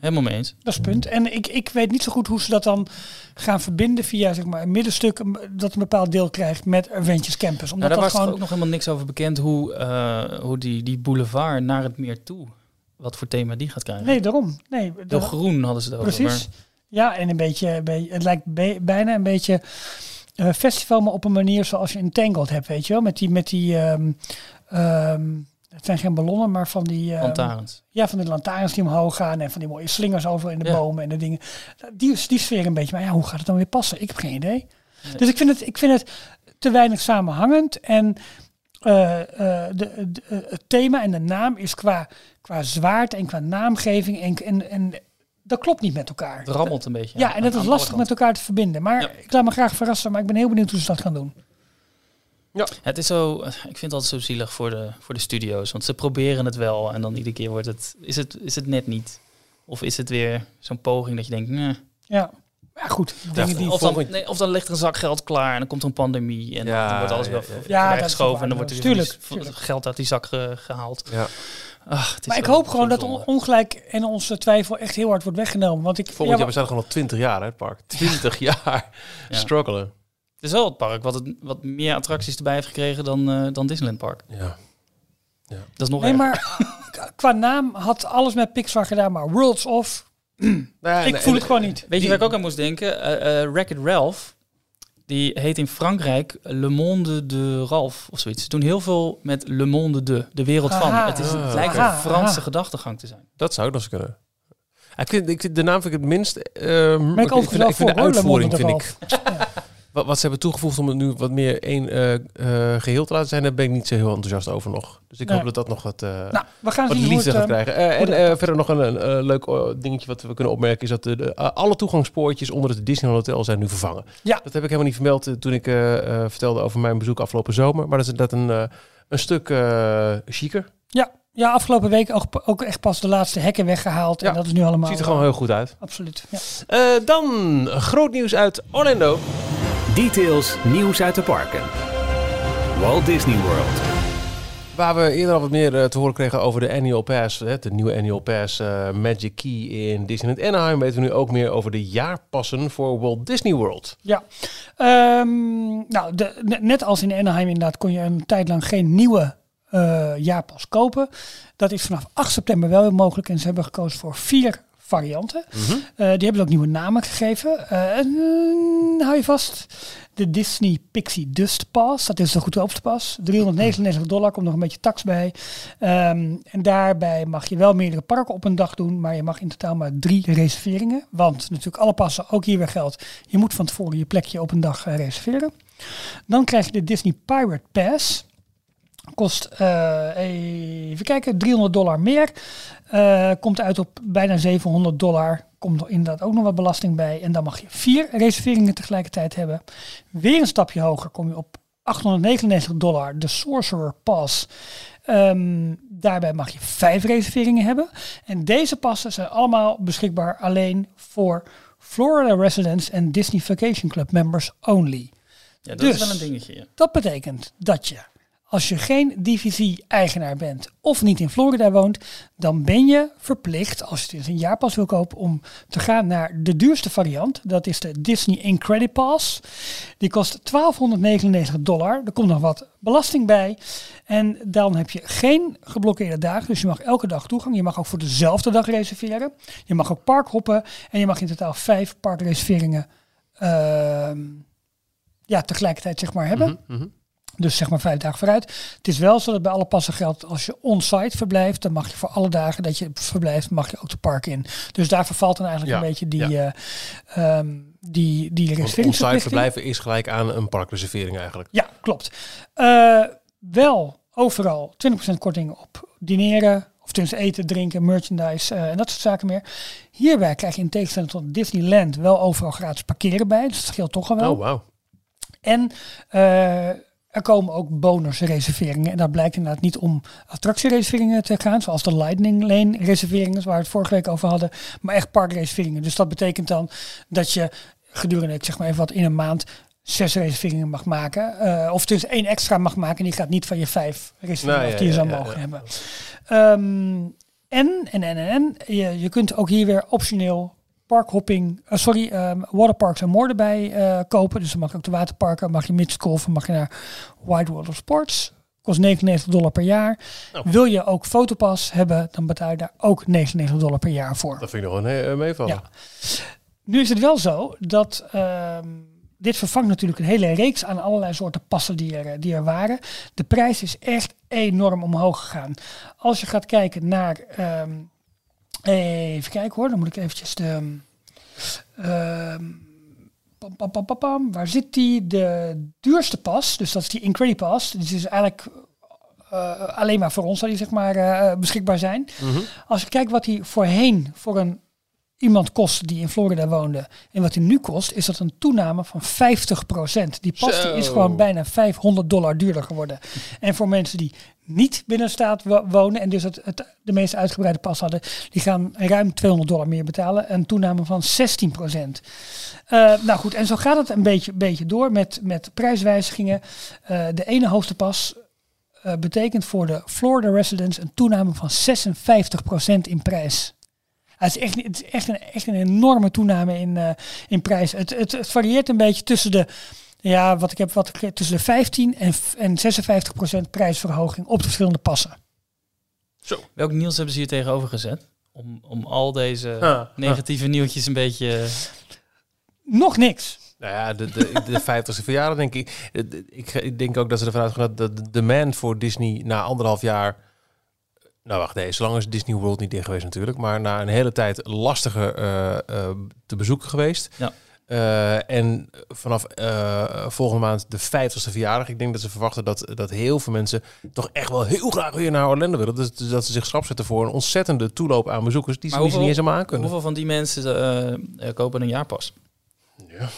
helemaal mee eens. Dat is punt. En ik, ik weet niet zo goed hoe ze dat dan gaan verbinden via zeg maar, een middenstuk dat een bepaald deel krijgt met Adventures Campus. Nou, Omdat daar dat was gewoon. ook nog helemaal niks over bekend hoe, eh, hoe die, die boulevard naar het meer toe, wat voor thema die gaat krijgen. Nee, daarom. Nee, dat- groen hadden ze het over. precies. Ja, en een beetje, het lijkt bijna een beetje eh, festival, maar op een manier zoals je een Tangled hebt, weet je wel? Met die, met die ehm, ehm, het zijn geen ballonnen, maar van die... Ehm, lantaarns. Ja, van de lantaarns die omhoog gaan en van die mooie slingers over in de Ja. bomen en de dingen. Die, die sfeer een beetje. Maar ja, hoe gaat het dan weer passen? Ik heb geen idee. Dus ik vind, het, ik vind het te weinig samenhangend. En eh, eh, de, de- het thema en de naam is qua, qua zwaarte en qua naamgeving en, en, en dat klopt niet met elkaar. Het rammelt een beetje. Ja, en dat is lastig met elkaar te verbinden. Maar Ja. ik laat me graag verrassen, maar ik ben heel benieuwd hoe ze dat gaan doen. Het is zo, ik vind het altijd zo zielig voor de, voor de studio's. Want ze proberen het wel en dan iedere keer wordt het, is het, is het net niet. Of is het weer zo'n poging dat je denkt, nee. Ja, ja goed. Dingen die Of dan, nee, of dan ligt er een zak geld klaar en dan komt er een pandemie. En Ja, dan wordt alles wel ja, ja. Ja, waar. en dan wordt er Tuurlijk, geld uit die zak ge- gehaald. Ja. Ach, het is Maar ik hoop gewoon dat on- ongelijk en onze twijfel echt heel hard wordt weggenomen. Want ik, Volgend ja, jaar bestaat gewoon al 20 jaar, hè, het park. 20 jaar Ja. struggelen. Het is wel het park wat, het, wat meer attracties erbij heeft gekregen dan, eh, dan Disneyland Park. Ja. Dat is nog Nee, erger. maar k- qua naam had alles met Pixar gedaan, maar Worlds of... <clears throat> Nou ja, ik voel het gewoon niet. Weet je waar ik ook aan moest denken? Eh eh Wreck-It Ralph. Die heet in Frankrijk Le Monde de Ralph of zoiets. Ze doen heel veel met Le Monde de, de wereld van. Aha. Het, is, het Ah, lijkt een Franse Aha. gedachtegang te zijn. Dat zou eens kunnen. Ik vind, ik, de naam vind ik het minst. eh, maar ik vind, ik vind de voor, hoor, Le uitvoering Monde vind de ik. Wat, wat ze hebben toegevoegd om het nu wat meer één eh, eh, geheel te laten zijn, daar ben ik niet zo heel enthousiast over nog. Dus ik Nee. hoop dat dat nog wat, eh Nou, we gaan wat zien liefde het... gaat krijgen. En verder nog een, een, leuk dingetje wat we kunnen opmerken is dat de, de, alle toegangspoortjes onder het Disneyland Hotel zijn nu vervangen. Ja. Dat heb ik helemaal niet vermeld toen ik vertelde over mijn bezoek afgelopen zomer. Maar dat is dat een, een stuk chiquer. ja, ja, afgelopen week ook, ook echt pas de laatste hekken weggehaald. Ja, En dat is nu allemaal... Ziet er gewoon heel goed uit. Absoluut, ja. Dan groot nieuws uit Orlando. Details, nieuws uit de parken. Walt Disney World. Waar we eerder al wat meer eh, te horen kregen over de annual pass, hè, de nieuwe annual pass eh, Magic Key in Disneyland Anaheim, weten we nu ook meer over de jaarpassen voor Walt Disney World. Ja, Ehm, nou, de, ne- net als in Anaheim inderdaad kon je een tijd lang geen nieuwe eh, jaarpas kopen. Dat is vanaf 8 september wel weer mogelijk en ze hebben gekozen voor vier varianten. Eh, die hebben ook nieuwe namen gegeven. Eh, en, eh, hou je vast, de Disney Pixie Dust Pass, dat is de goedkoopste pas. 399 dollar, komt nog een beetje tax bij. Ehm, en daarbij mag je wel meerdere parken op een dag doen, maar je mag in totaal maar drie reserveringen. Want natuurlijk alle passen, ook hier weer geldt, je moet van tevoren je plekje op een dag reserveren. Dan krijg je de Disney Pirate Pass. Kost, even kijken, 300 dollar meer. Eh, komt uit op bijna 700 dollar. Komt er inderdaad ook nog wat belasting bij. En dan mag je vier reserveringen tegelijkertijd hebben. Weer een stapje hoger kom je op 899 dollar. De Sorcerer Pass. Ehm, daarbij mag je vijf reserveringen hebben. En deze passen zijn allemaal beschikbaar alleen voor Florida residents en Disney Vacation Club members only. Ja, dat Dus- is wel een dingetje. Ja. Dat betekent dat je, als je geen DVC-eigenaar bent of niet in Florida woont, dan ben je verplicht, als je dus een jaarpas wil kopen, om te gaan naar de duurste variant. Dat is de Disney Incredipass. Pass. Die kost 1299 dollar. Er komt nog wat belasting bij. En dan heb je geen geblokkeerde dagen. Dus je mag elke dag toegang. Je mag ook voor dezelfde dag reserveren. Je mag ook parkhoppen. En je mag in totaal vijf parkreserveringen ehm, ja, tegelijkertijd zeg maar hebben. Dus zeg maar vijf dagen vooruit. Het is wel zo dat bij alle passen geldt, als je on-site verblijft, dan mag je voor alle dagen dat je verblijft, mag je ook de park in. Dus daar vervalt dan eigenlijk Ja, een beetje die, ja. eh, ehm, die, die onsite reserveringsverplichting. verblijven is gelijk aan een parkreservering eigenlijk. Ja, klopt. Eh, wel overal 20% korting op dineren, of tenminste eten, drinken, merchandise eh, en dat soort zaken meer. Hierbij krijg je in tegenstelling tot Disneyland wel overal gratis parkeren bij. Dus dat scheelt toch al wel. Oh, wauw. En eh, er komen ook bonusreserveringen. En dat blijkt inderdaad niet om attractiereserveringen te gaan, zoals de Lightning Lane reserveringen, waar we het vorige week over hadden, maar echt parkreserveringen. Dus dat betekent dan dat je gedurende, ik zeg maar even wat, in een maand zes reserveringen mag maken. eh, of dus één extra mag maken. En die gaat niet van je vijf reserveringen Nou, ja, die je zou ja, mogen ja. hebben. Ehm, en, en, en, en, en je, je kunt ook hier weer optioneel parkhopping, eh, sorry, ehm, waterparks en more erbij eh, kopen. Dus dan mag je ook de waterparken, mag je midsgolfen, mag je naar World of Sports. Kost 99 dollar per jaar. Oh. Wil je ook fotopas hebben, dan betaal je daar ook 99 dollar per jaar voor. Dat vind ik nog een uh, meevallen. Ja. Nu is het wel zo dat ehm, dit vervangt natuurlijk een hele reeks aan allerlei soorten passen die er, die er waren. De prijs is echt enorm omhoog gegaan. Als je gaat kijken naar, ehm, even kijken hoor, dan moet ik eventjes de, ehm, pam, pam, pam, pam, pam, waar zit die? De duurste pas, dus dat is die Incredipass. Dus is eigenlijk eh, alleen maar voor ons zal die zeg maar eh, beschikbaar zijn. Mhm. Als je kijkt wat die voorheen voor een iemand kostte die in Florida woonde en wat hij nu kost, is dat een toename van 50%. Die pas is gewoon bijna 500 dollar duurder geworden. En voor mensen die niet binnen de staat wo- wonen en dus het, het, de meest uitgebreide pas hadden, die gaan ruim 200 dollar meer betalen. Een toename van 16%. Eh, nou goed, en zo gaat het een beetje, beetje door met, met prijswijzigingen. Eh, de ene hoogste pas eh, betekent voor de Florida residents een toename van 56% in prijs. Het is echt, het is echt, een, echt een enorme toename in, eh, in prijs. Het, het, het varieert een beetje tussen de, ja, wat ik heb, wat ik, tussen de 15 en, en 56% prijsverhoging op de verschillende passen. Welk nieuws hebben ze hier tegenover gezet? Om, om al deze Ah, negatieve nieuwtjes een beetje... Nog niks. Nou ja, de, de, de <laughs> 50ste verjaardag denk ik. De- Ik, ik denk ook dat ze ervan uitgaan dat de demand voor Disney na anderhalf jaar. Nou wacht, nee, zolang is Disney World niet dicht geweest natuurlijk. Maar na een hele tijd lastiger eh, eh, te bezoeken geweest. Ja. Eh, en vanaf eh, volgende maand de 50ste verjaardag. Ik denk dat ze verwachten dat, dat heel veel mensen toch echt wel heel graag weer naar Orlando willen. Dus, dus dat ze zich schrap zetten voor een ontzettende toeloop aan bezoekers die ze, Maar ze niet eens aan kunnen. Hoeveel van die mensen kopen een jaarpas? Ja.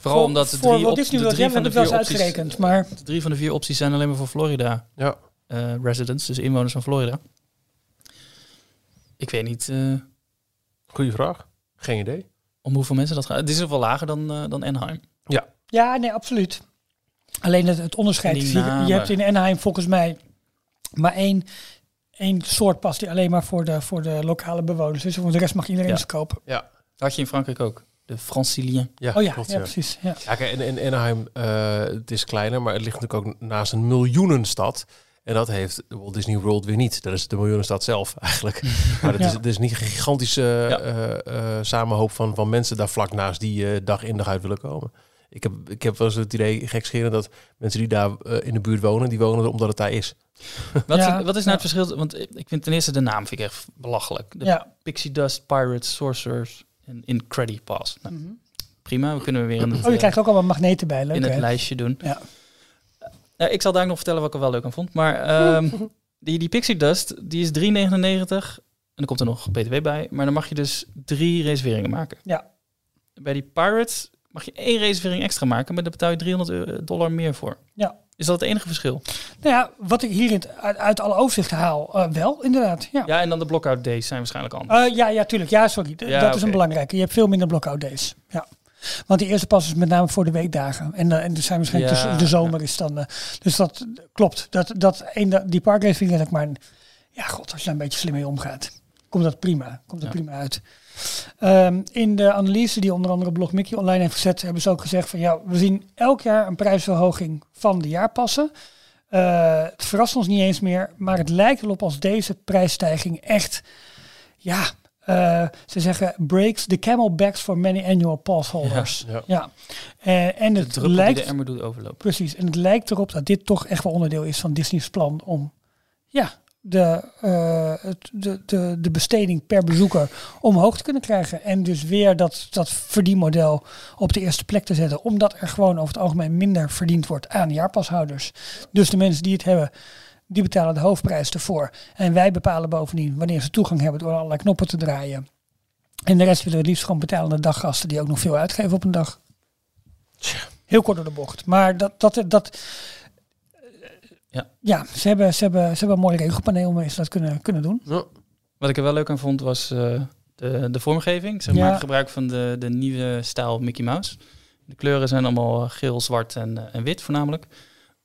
Vooral Voor- omdat de drie, op, de van de vier opties, uitgerekend, maar- de drie van de vier opties zijn alleen maar voor Florida Ja. Eh, residents, dus inwoners van Florida. Ik weet niet eh, Goeie vraag. Geen idee. om hoeveel mensen dat gaat. Het is in geval lager dan, eh, dan Anaheim. Ja, nee, absoluut. Alleen het, het onderscheid je hebt in Anaheim volgens mij maar één, één soort pas die alleen maar voor de, voor de lokale bewoners is. Voor de rest mag iedereen Ja. ze kopen. Ja. Dat had je in Frankrijk ook. De Francilien. Ja, Oh ja, klopt, ja, precies. Ja. Ja, kijk, en, en Anaheim, eh, het is kleiner, maar het ligt natuurlijk ook naast een miljoenenstad. En dat heeft Walt Disney World weer niet. Dat is de miljoenenstad zelf <laughs> eigenlijk. <laughs> Maar het, is, het is niet een gigantische Ja. eh, eh, samenhoop van, van mensen daar vlak naast die eh, dag in dag uit willen komen. Ik heb, ik heb wel eens het idee, gekscherend, dat mensen die daar in de buurt wonen, die wonen er omdat het daar is. <laughs> Wat, Ja, wat is nou ja. het verschil? Want ik ik vind ten eerste de naam vind ik echt belachelijk. De Ja. Pixie Dust, Pirates, Sorcerers en Incredi Pass. Nou, Mhm. Prima, we kunnen weer in het, Oh, je krijgt ook allemaal magneten bij. Leuk, in het hè? lijstje doen. Ja. Nou, ik zal daar nog vertellen wat ik er wel leuk aan vond. Maar ehm, <laughs> die, die Pixie Dust, die is 3,99. En dan komt er nog BTW bij. Maar dan mag je dus drie reserveringen maken. Ja. Bij die Pirates mag je één reservering extra maken. Maar daar betaal je 300 euro- dollar meer voor. Ja. Is dat het enige verschil? Nou ja, wat ik hier in het- uit, uit alle overzichten haal, eh, wel, inderdaad. Ja. Ja, en dan de blockout days zijn waarschijnlijk anders. Eh, ja, ja, tuurlijk. Ja, sorry. D- Ja, dat is een belangrijke. Je hebt veel minder blockout days. Ja. Want die eerste pas is met name voor de weekdagen. En, eh, en er zijn waarschijnlijk Ja, dus de zomer is dan. eh, dus dat klopt. Dat, dat een, die parkrace vind ik maar. een- Ja, god, als je daar een beetje slim mee omgaat, komt dat prima. Komt dat Ja. prima uit. Ehm, in de analyse die onder andere Blog Mickey online heeft gezet, hebben ze ook gezegd van ja, we zien elk jaar een prijsverhoging van de jaarpassen. Eh, het verrast ons niet eens meer, maar het lijkt erop als deze prijsstijging echt, ja, eh, ze zeggen breaks the camelbacks for many annual pass holders. Ja. Ja. Eh, en het lijkt de doet overlopen. Precies, en het lijkt erop dat dit toch echt wel onderdeel is van Disney's plan om ja, de, het, de, de, de besteding per bezoeker omhoog te kunnen krijgen. En dus weer dat, dat verdienmodel op de eerste plek te zetten. Omdat er gewoon over het algemeen minder verdiend wordt aan jaarpashouders. Dus de mensen die het hebben, die betalen de hoofdprijs ervoor. En wij bepalen bovendien wanneer ze toegang hebben door allerlei knoppen te draaien. En de rest willen we liefst gewoon betalende daggasten die ook nog veel uitgeven op een dag. Heel kort door de bocht. Maar dat, dat, dat Ja. ja, ze hebben, ze, hebben, ze hebben een mooi regelpaneel waarmee ze dat kunnen, kunnen doen. Wat ik er wel leuk aan vond was eh, de, de vormgeving. Ze Ja. maken gebruik van de, de nieuwe stijl Mickey Mouse. De kleuren zijn allemaal geel, zwart en, eh, en wit voornamelijk.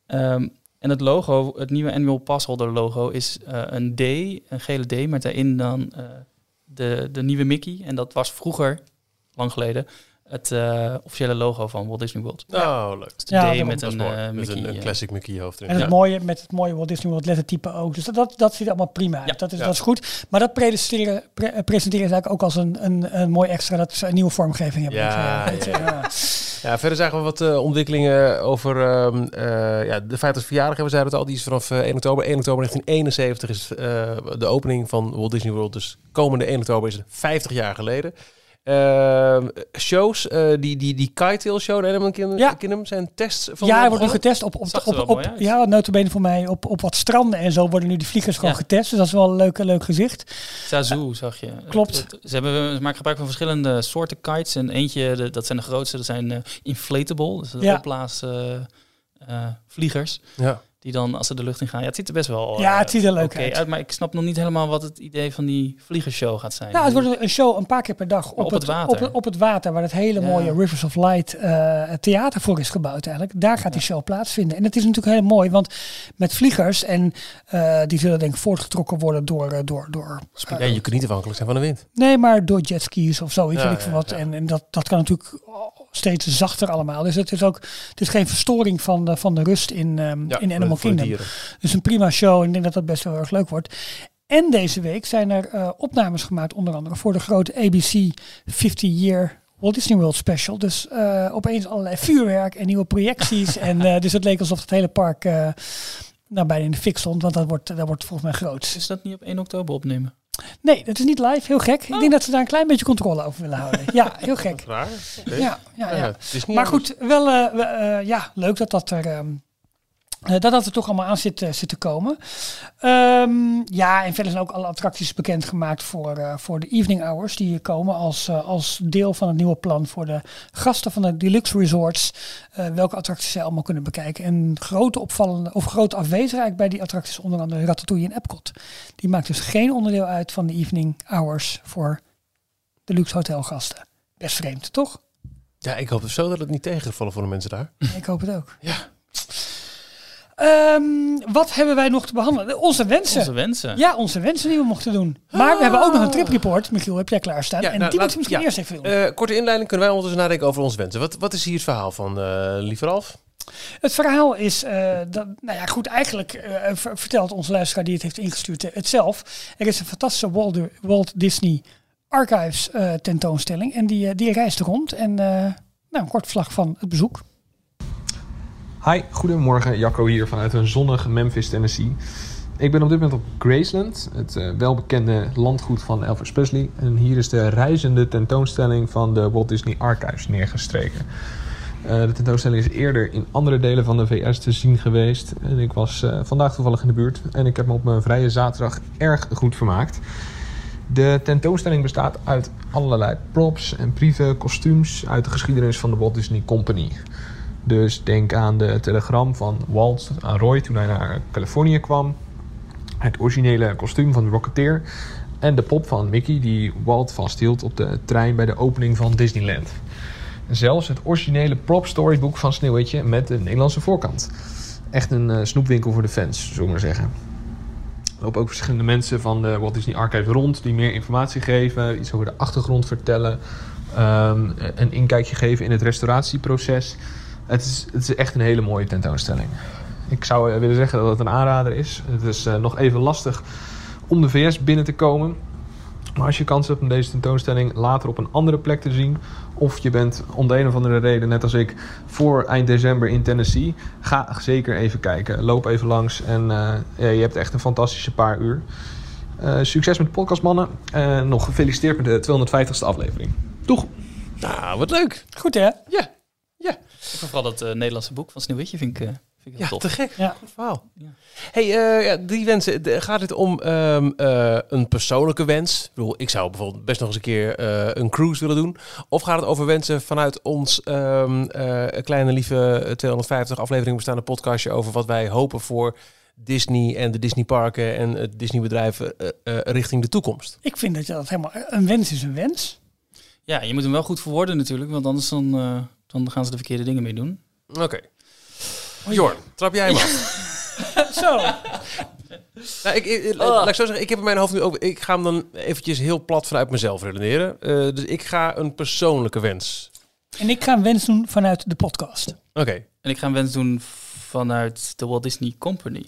Ehm, en het logo, het nieuwe Annual Passholder logo, is eh, een D, een gele D, met daarin dan eh, de, de nieuwe Mickey. En dat was vroeger, lang geleden, het eh, officiële logo van Walt Disney World. Oh, leuk. Dus de Ja, D daarom. met is een eh, Met Mickey. een, een eh, classic Mickey hoofd erin. En het Ja. mooie met het mooie Walt Disney World lettertype ook. Dus dat, dat, dat ziet er allemaal prima uit. Ja. Dat, is, Ja. dat is goed. Maar dat presenteren, pre- presenteren ze eigenlijk ook als een, een, een mooi extra dat ze een nieuwe vormgeving hebben. Ja, Weet je, ja. verder zagen we wat eh, ontwikkelingen over ehm, eh, ja, de 50 verjaardag. We zeiden het al, die is vanaf eh, 1 oktober. 1 oktober 1971 is eh, de opening van Walt Disney World. Dus komende 1 oktober is het 50 jaar geleden. Ehm, shows, eh, die, die, die Kite show en Animal Kingdom, Ja. Kingdom zijn tests van ja, wordt nu getest op, op, op, op, ja, notabene voor mij op, op wat stranden en zo worden nu die vliegers gewoon Ja. getest. Dus dat is wel een leuk, leuk gezicht. Zazu zag je. Klopt. Het- het- Ze, hebben, ze maken gebruik van verschillende soorten kites. En eentje, de- dat zijn de grootste, dat zijn eh, inflatable. Dus de Ja. opblaas eh, eh, vliegers. Ja. Die dan, als ze de lucht in gaan... Ja, het ziet er best wel Ja, eh, het ziet er leuk oké uit. Maar ik snap nog niet helemaal wat het idee van die vliegershow gaat zijn. Nou, het wordt een show een paar keer per dag op, op het water. Op, op het water, waar het hele Ja. mooie Rivers of Light eh, theater voor is gebouwd eigenlijk. Daar gaat die show plaatsvinden. En het is natuurlijk heel mooi, want met vliegers, en eh, die zullen denk ik voortgetrokken worden door... eh, door, door Ja, je kunt niet afhankelijk zijn van de wind. Nee, maar door jetskis of zoiets, Ja, weet ik veel wat. ja. En, en dat, dat kan natuurlijk steeds zachter allemaal. Dus het is ook het is geen verstoring van de, van de rust in, ehm, Ja, in Animal Kingdom. Dus een prima show. En ik denk dat dat best wel erg leuk wordt. En deze week zijn er eh, opnames gemaakt, onder andere voor de grote ABC 50 Year Walt Disney World Special. Dus eh, opeens allerlei vuurwerk en nieuwe projecties. <laughs> en eh, dus het leek alsof het hele park eh nou, bijna in de fik stond. Want dat wordt, dat wordt volgens mij groot. Is dat niet op 1 oktober opnemen? Nee, dat is niet live. Heel gek. Ik denk dat ze daar een klein beetje controle over willen houden. Ja, <laughs> heel gek. Raar. Ja, ja, ja. Maar goed, wel eh, eh, ja, leuk dat dat er. ehm, eh, dat dat er toch allemaal aan zit, eh, zit te komen. Ehm, ja, en verder zijn ook alle attracties bekendgemaakt voor, eh, voor de evening hours. Die hier komen als, eh, als deel van het nieuwe plan voor de gasten van de deluxe resorts. eh, welke attracties zij allemaal kunnen bekijken. En grote opvallende, of grote afwezigheid bij die attracties, onder andere Ratatouille en Epcot. Die maakt dus geen onderdeel uit van de evening hours voor de luxe hotelgasten. Best vreemd, toch? Ja, ik hoop dus zo dat het niet tegengevallen voor de mensen daar. Ik hoop het ook. Ja. Ehm, wat hebben wij nog te behandelen? Onze wensen. Onze wensen. Ja, onze wensen die we mochten doen. Maar we hebben ook nog een tripreport. Michiel, heb jij klaarstaan? Ja, en nou, die moet je misschien ja. eerst even doen. Eh, korte inleiding, kunnen wij ondertussen nadenken over onze wensen. Wat, wat is hier het verhaal van, eh lieve Ralf? Het verhaal is, eh, dat, nou ja, goed, eigenlijk eh, ver- vertelt onze luisteraar die het heeft ingestuurd het zelf. Er is een fantastische Walt, Walt Disney Archives eh, tentoonstelling. En die, die reist rond. En eh, nou, een kort verslag van het bezoek. Hi, goedemorgen. Jacco hier vanuit een zonnig Memphis, Tennessee. Ik ben op dit moment op Graceland, het eh, welbekende landgoed van Elvis Presley. En hier is de reizende tentoonstelling van de Walt Disney Archives neergestreken. Eh, de tentoonstelling is eerder in andere delen van de VS te zien geweest. En ik was eh, vandaag toevallig in de buurt en ik heb me op mijn vrije zaterdag erg goed vermaakt. De tentoonstelling bestaat uit allerlei props en brieven, kostuums uit de geschiedenis van de Walt Disney Company. Dus denk aan de telegram van Walt aan Roy toen hij naar Californië kwam. Het originele kostuum van de Rocketeer. En de pop van Mickey die Walt vasthield op de trein bij de opening van Disneyland. Zelfs het originele prop storybook van Sneeuwwitje met de Nederlandse voorkant. Echt een eh, snoepwinkel voor de fans, zullen we maar zeggen. Er lopen ook verschillende mensen van de Walt Disney Archive rond die meer informatie geven, iets over de achtergrond vertellen, ehm, een inkijkje geven in het restauratieproces. Het is, het is echt een hele mooie tentoonstelling. Ik zou eh, willen zeggen dat het een aanrader is. Het is eh, nog even lastig om de VS binnen te komen. Maar als je kans hebt om deze tentoonstelling later op een andere plek te zien, of je bent om de een of andere reden, net als ik, voor eind december in Tennessee, ga zeker even kijken. Loop even langs en eh, ja, je hebt echt een fantastische paar uur. Eh, succes met de podcast, mannen. En nog gefeliciteerd met de 250ste aflevering. Doeg! Nou, wat leuk. Goed hè? Ja, vooral dat eh, Nederlandse boek van Sneeuwwitje vind ik, eh, vind ik heel Ja, tof. te gek. Ja. Goed verhaal. Ja. Hey, eh, ja, die wensen. de- Gaat het om ehm, eh, een persoonlijke wens? Ik bedoel, ik zou bijvoorbeeld best nog eens een keer eh, een cruise willen doen. Of gaat het over wensen vanuit ons ehm, eh, kleine lieve 250 afleveringen bestaande podcastje over wat wij hopen voor Disney en de Disney parken en het Disney bedrijf richting de toekomst? Ik vind dat je dat helemaal... Een wens is een wens. Ja, je moet hem wel goed verwoorden natuurlijk, want anders dan, eh, dan gaan ze de verkeerde dingen mee doen. Oké. Jorn, trap jij hem af. <laughs> Zo. Nou, ik, ik- Laat ik zo zeggen, ik heb in mijn hoofd nu ook... Ik ga hem dan eventjes heel plat vanuit mezelf redeneren. Eh, dus ik ga een persoonlijke wens. En ik ga een wens doen vanuit de podcast. Oké. En ik ga een wens doen vanuit de Walt Disney Company.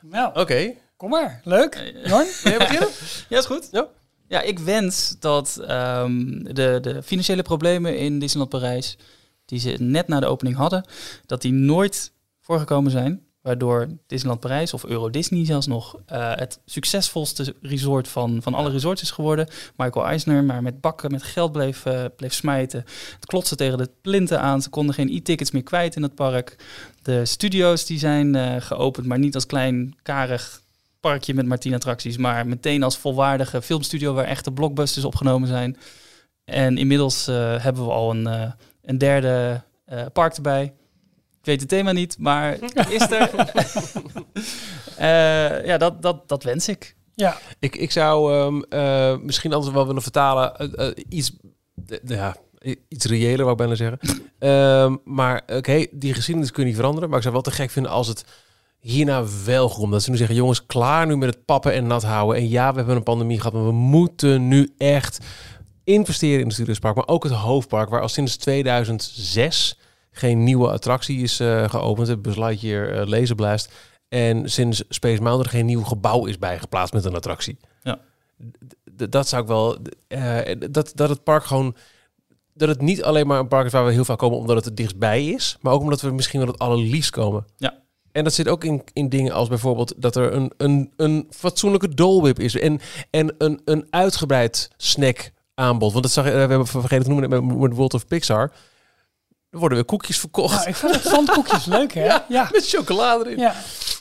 Nou, Oké. kom maar. Leuk. Jorn? Wil jij beginnen? Ja, is goed. Ja. Ja, ik wens dat ehm, de, de financiële problemen in Disneyland Parijs, die ze net na de opening hadden, dat die nooit voorgekomen zijn. Waardoor Disneyland Parijs of Euro Disney zelfs nog eh, het succesvolste resort van, van alle resorts is geworden. Michael Eisner maar met bakken, met geld bleef, eh, bleef smijten. Het klotste tegen de plinten aan. Ze konden geen e-tickets meer kwijt in het park. De studio's die zijn eh, geopend, maar niet als klein karig parkje met maar tien attracties. Maar meteen als volwaardige filmstudio waar echte blockbusters opgenomen zijn. En inmiddels hebben we al een, een derde eh, park erbij. Ik weet het thema niet, maar <laughs> is er. <laughs> Eh, ja, dat, dat, dat wens ik. Ja, Ik, ik zou ehm, eh, misschien anders wel willen vertalen. iets, ja, iets reëler, wou ik bijna zeggen. <laughs> Ehm, maar oké, die geschiedenis kun je niet veranderen. Maar ik zou wel te gek vinden als het hierna wel goed komt. Dat ze nu zeggen, jongens, klaar nu met het pappen en nat houden. En ja, we hebben een pandemie gehad, maar we moeten nu echt investeren in het Studiospark. Maar ook het hoofdpark, waar al sinds 2006 geen nieuwe attractie is eh, geopend. Het Buzz Lightyear uh, Laserblast. En sinds Space Mountain er geen nieuw gebouw is bijgeplaatst met een attractie. Ja. D- dat zou ik wel... eh, dat, dat het park gewoon... Dat het niet alleen maar een park is waar we heel vaak komen omdat het er dichtbij is. Maar ook omdat we misschien wel het allerliefst komen. Ja. En dat zit ook in, in dingen als bijvoorbeeld dat er een, een, een fatsoenlijke Dole Whip is. En, en een, een uitgebreid snack aanbod. Want dat zag, je- we hebben vergeten te noemen met, World of Pixar. Er worden weer koekjes verkocht. nou, ik vind het zandkoekjes leuk, hè? <laughs> Ja. Met chocolade erin. ja.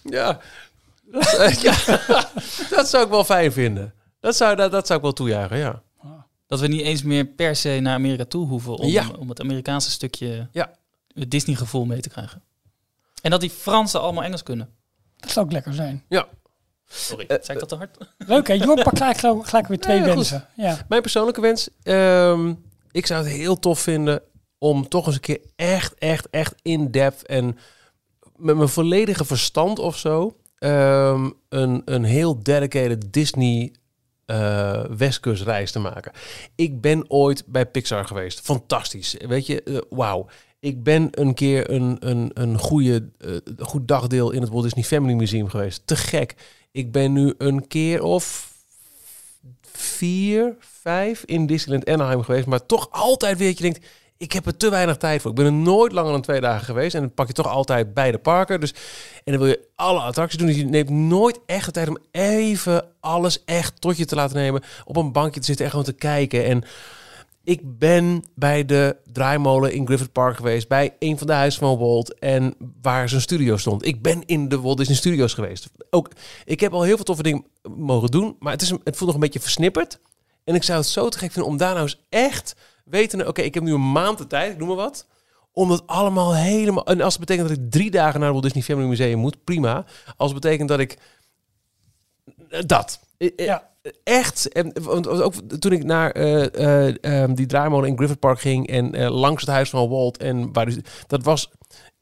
Ja. Dat, eh, <laughs> ja. dat zou ik wel fijn vinden. Dat zou, dat, dat zou ik wel toejuichen, ja. Dat we niet eens meer per se naar Amerika toe hoeven om, Ja. om het Amerikaanse stukje Ja. het Disney-gevoel mee te krijgen. En dat die Fransen allemaal Engels kunnen. Dat zou ook lekker zijn. ja. Sorry, Eh, zei ik dat te hard? Leuk, hè? Jor pakt gelijk, gelijk, weer twee Ja, wensen. Ja. Mijn persoonlijke wens. ehm, ik zou het heel tof vinden om toch eens een keer echt, echt, echt in-depth en met mijn volledige verstand of zo ehm, een, een heel dedicated Disney eh Westkustreis te maken. Ik ben ooit bij Pixar geweest. Fantastisch. Weet je, eh, wauw. Ik ben een keer een, een, een goede, eh, goed dagdeel in het Walt Disney Family Museum geweest. Te gek. Ik ben nu een keer of vier, vijf in Disneyland Anaheim geweest. Maar toch altijd weer dat je denkt, ik heb er te weinig tijd voor. Ik ben er nooit langer dan twee dagen geweest. En dan pak je toch altijd beide parken. Dus, en dan wil je alle attracties doen. Dus je neemt nooit echt de tijd om even alles echt tot je te laten nemen. Op een bankje te zitten en gewoon te kijken. En ik ben bij de draaimolen in Griffith Park geweest. Bij een van de huizen van Walt. En waar zijn studio stond. Ik ben in de Walt Disney Studios geweest. Ook, ik heb al heel veel toffe dingen mogen doen. Maar het, is, het voelt nog een beetje versnipperd. En ik zou het zo te gek vinden om daar nou eens echt weten. Oké, ik heb nu een maand de tijd, ik noem maar wat. Om dat allemaal helemaal. En als het betekent dat ik drie dagen naar het Walt Disney Family Museum moet, prima. Als het betekent dat ik. Dat. Eh, eh, Ja. Echt. En, want ook toen ik naar eh, eh, ehm, die draaimolen in Griffith Park ging. En eh, langs het huis van Walt. En waar die, dat was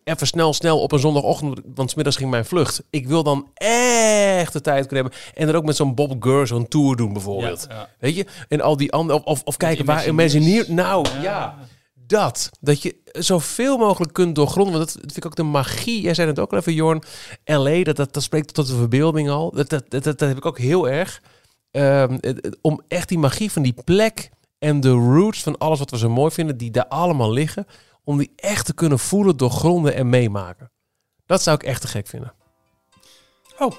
even snel, snel op een zondagochtend. Want 's middags ging mijn vlucht. Ik wil dan echt de tijd kunnen hebben. En dan ook met zo'n Bob Gurr zo'n tour doen bijvoorbeeld. Ja, ja. Weet je? En al die andere... Of, of, kijken waar. Imagineer... Nou, ja. Dat. Dat je zoveel mogelijk kunt doorgronden. Want dat vind ik ook de magie. Jij zei het ook al even, Jorn. L.A., dat, dat, dat spreekt tot de verbeelding al. Dat, dat, dat, dat, heb ik ook heel erg. Ehm, het- het- om echt die magie van die plek... en de roots van alles wat we zo mooi vinden... die daar allemaal liggen... om die echt te kunnen voelen, doorgronden en meemaken. Dat zou ik echt te gek vinden. Oh,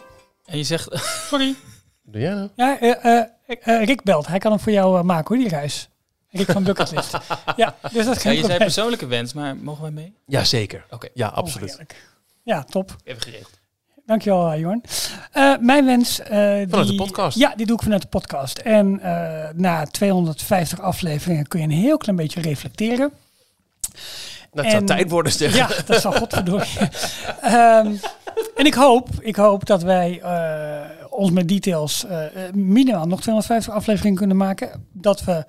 En je zegt, <laughs> sorry. Doe jij nou? Ja, eh, eh, eh, Rick belt. Hij kan hem voor jou maken hoor, die reis. Rick van Bucketlist. <laughs> ja, dus dat is ja, geen je zei persoonlijke wens, maar mogen wij mee? Ja, zeker. Oké, Ja, Oh, absoluut. heerlijk. Ja, top. even geregeld. Dankjewel, uh, Jorn. Eh, mijn wens... eh, Vanuit die, de podcast. Ja, die doe ik vanuit de podcast. En eh, na 250 afleveringen kun je een heel klein beetje reflecteren. Dat zou En- tijd worden, zeg. Ja, dat zal godverdorie. <laughs> Ehm en ik hoop, ik hoop dat wij eh, ons met details eh, eh, minimaal nog 250 afleveringen kunnen maken. Dat we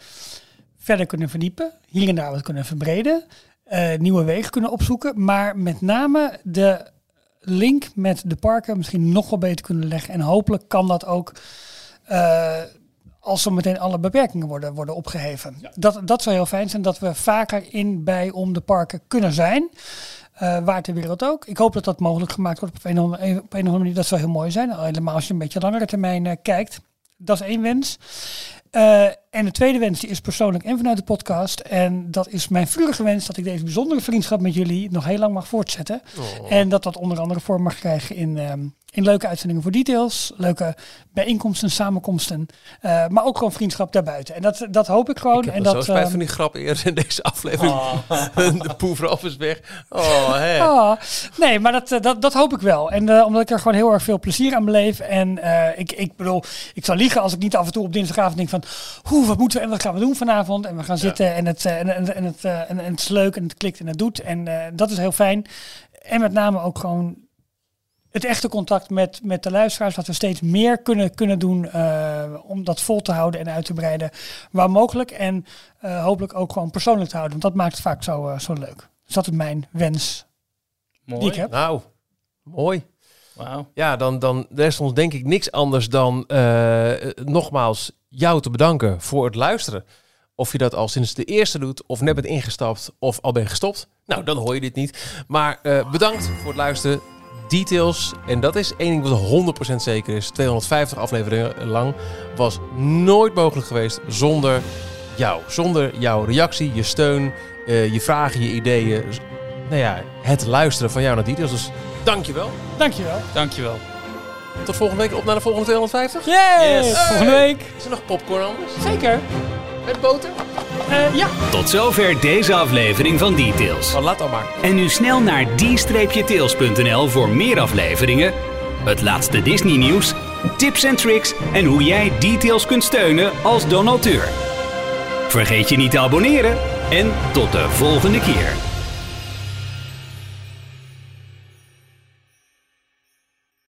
verder kunnen verdiepen, hier en daar wat kunnen verbreden, eh, nieuwe wegen kunnen opzoeken. Maar met name de link met de parken misschien nog wel beter kunnen leggen. En hopelijk kan dat ook eh, als zo meteen alle beperkingen worden, worden opgeheven. Dat, dat zou heel fijn zijn, dat we vaker in, bij, om de parken kunnen zijn. Eh, waar ter wereld ook. Ik hoop dat dat mogelijk gemaakt wordt op een of andere, op een of andere manier. Dat zou heel mooi zijn. Al Helemaal als je een beetje langere termijn eh, kijkt. Dat is één wens. En de tweede wens die is persoonlijk en vanuit de podcast. En dat is mijn vurige wens dat ik deze bijzondere vriendschap met jullie nog heel lang mag voortzetten. En dat dat onder andere vorm mag krijgen in, ehm, in leuke uitzendingen voor details, leuke bijeenkomsten, samenkomsten, eh, maar ook gewoon vriendschap daarbuiten. En dat, dat hoop ik gewoon. Ik heb en dat, zo spijt ehm, van die grap eerder in deze aflevering. <laughs> de poever is weg. Oh, hè. Ah, nee, maar dat, eh, dat, dat hoop ik wel. En eh, omdat ik er gewoon heel erg veel plezier aan beleef. En ik, ik bedoel, ik zou liegen als ik niet af en toe op dinsdagavond denk van... Hoe, wat moeten we en wat gaan we doen vanavond? En we gaan zitten en, het, eh, en, en, en, het, eh, en, en het is leuk en het klikt en het doet. En eh, dat is heel fijn. En met name ook gewoon het echte contact met, met de luisteraars. Dat we steeds meer kunnen, kunnen doen om dat vol te houden en uit te breiden waar mogelijk. En hopelijk ook gewoon persoonlijk te houden. Want dat maakt het vaak zo, zo leuk. Dus dat is mijn wens Mooi. die ik heb. Nou, mooi. Ja, dan, dan rest ons denk ik niks anders dan eh, nogmaals jou te bedanken voor het luisteren. Of je dat al sinds de eerste doet, of net bent ingestapt, of al bent gestopt. Nou, dan hoor je dit niet. Maar eh, bedankt voor het luisteren. Details, en dat is één ding wat 100% zeker is, 250 afleveringen lang, was nooit mogelijk geweest zonder jou. Zonder jouw reactie, je steun, eh, je vragen, je ideeën. Nou ja, het luisteren van jou naar Details. Dus dankjewel. Dankjewel. Dankjewel. Tot volgende week op naar de volgende 250. Yay! Yes. Volgende week. Is er nog popcorn anders? Zeker. Met boter? Eh, ja. Tot zover deze aflevering van Details. Oh, laat dan maar. En nu snel naar d-tails.nl voor meer afleveringen, het laatste Disney nieuws, tips en tricks en hoe jij Details kunt steunen als donateur. Vergeet je niet te abonneren en tot de volgende keer.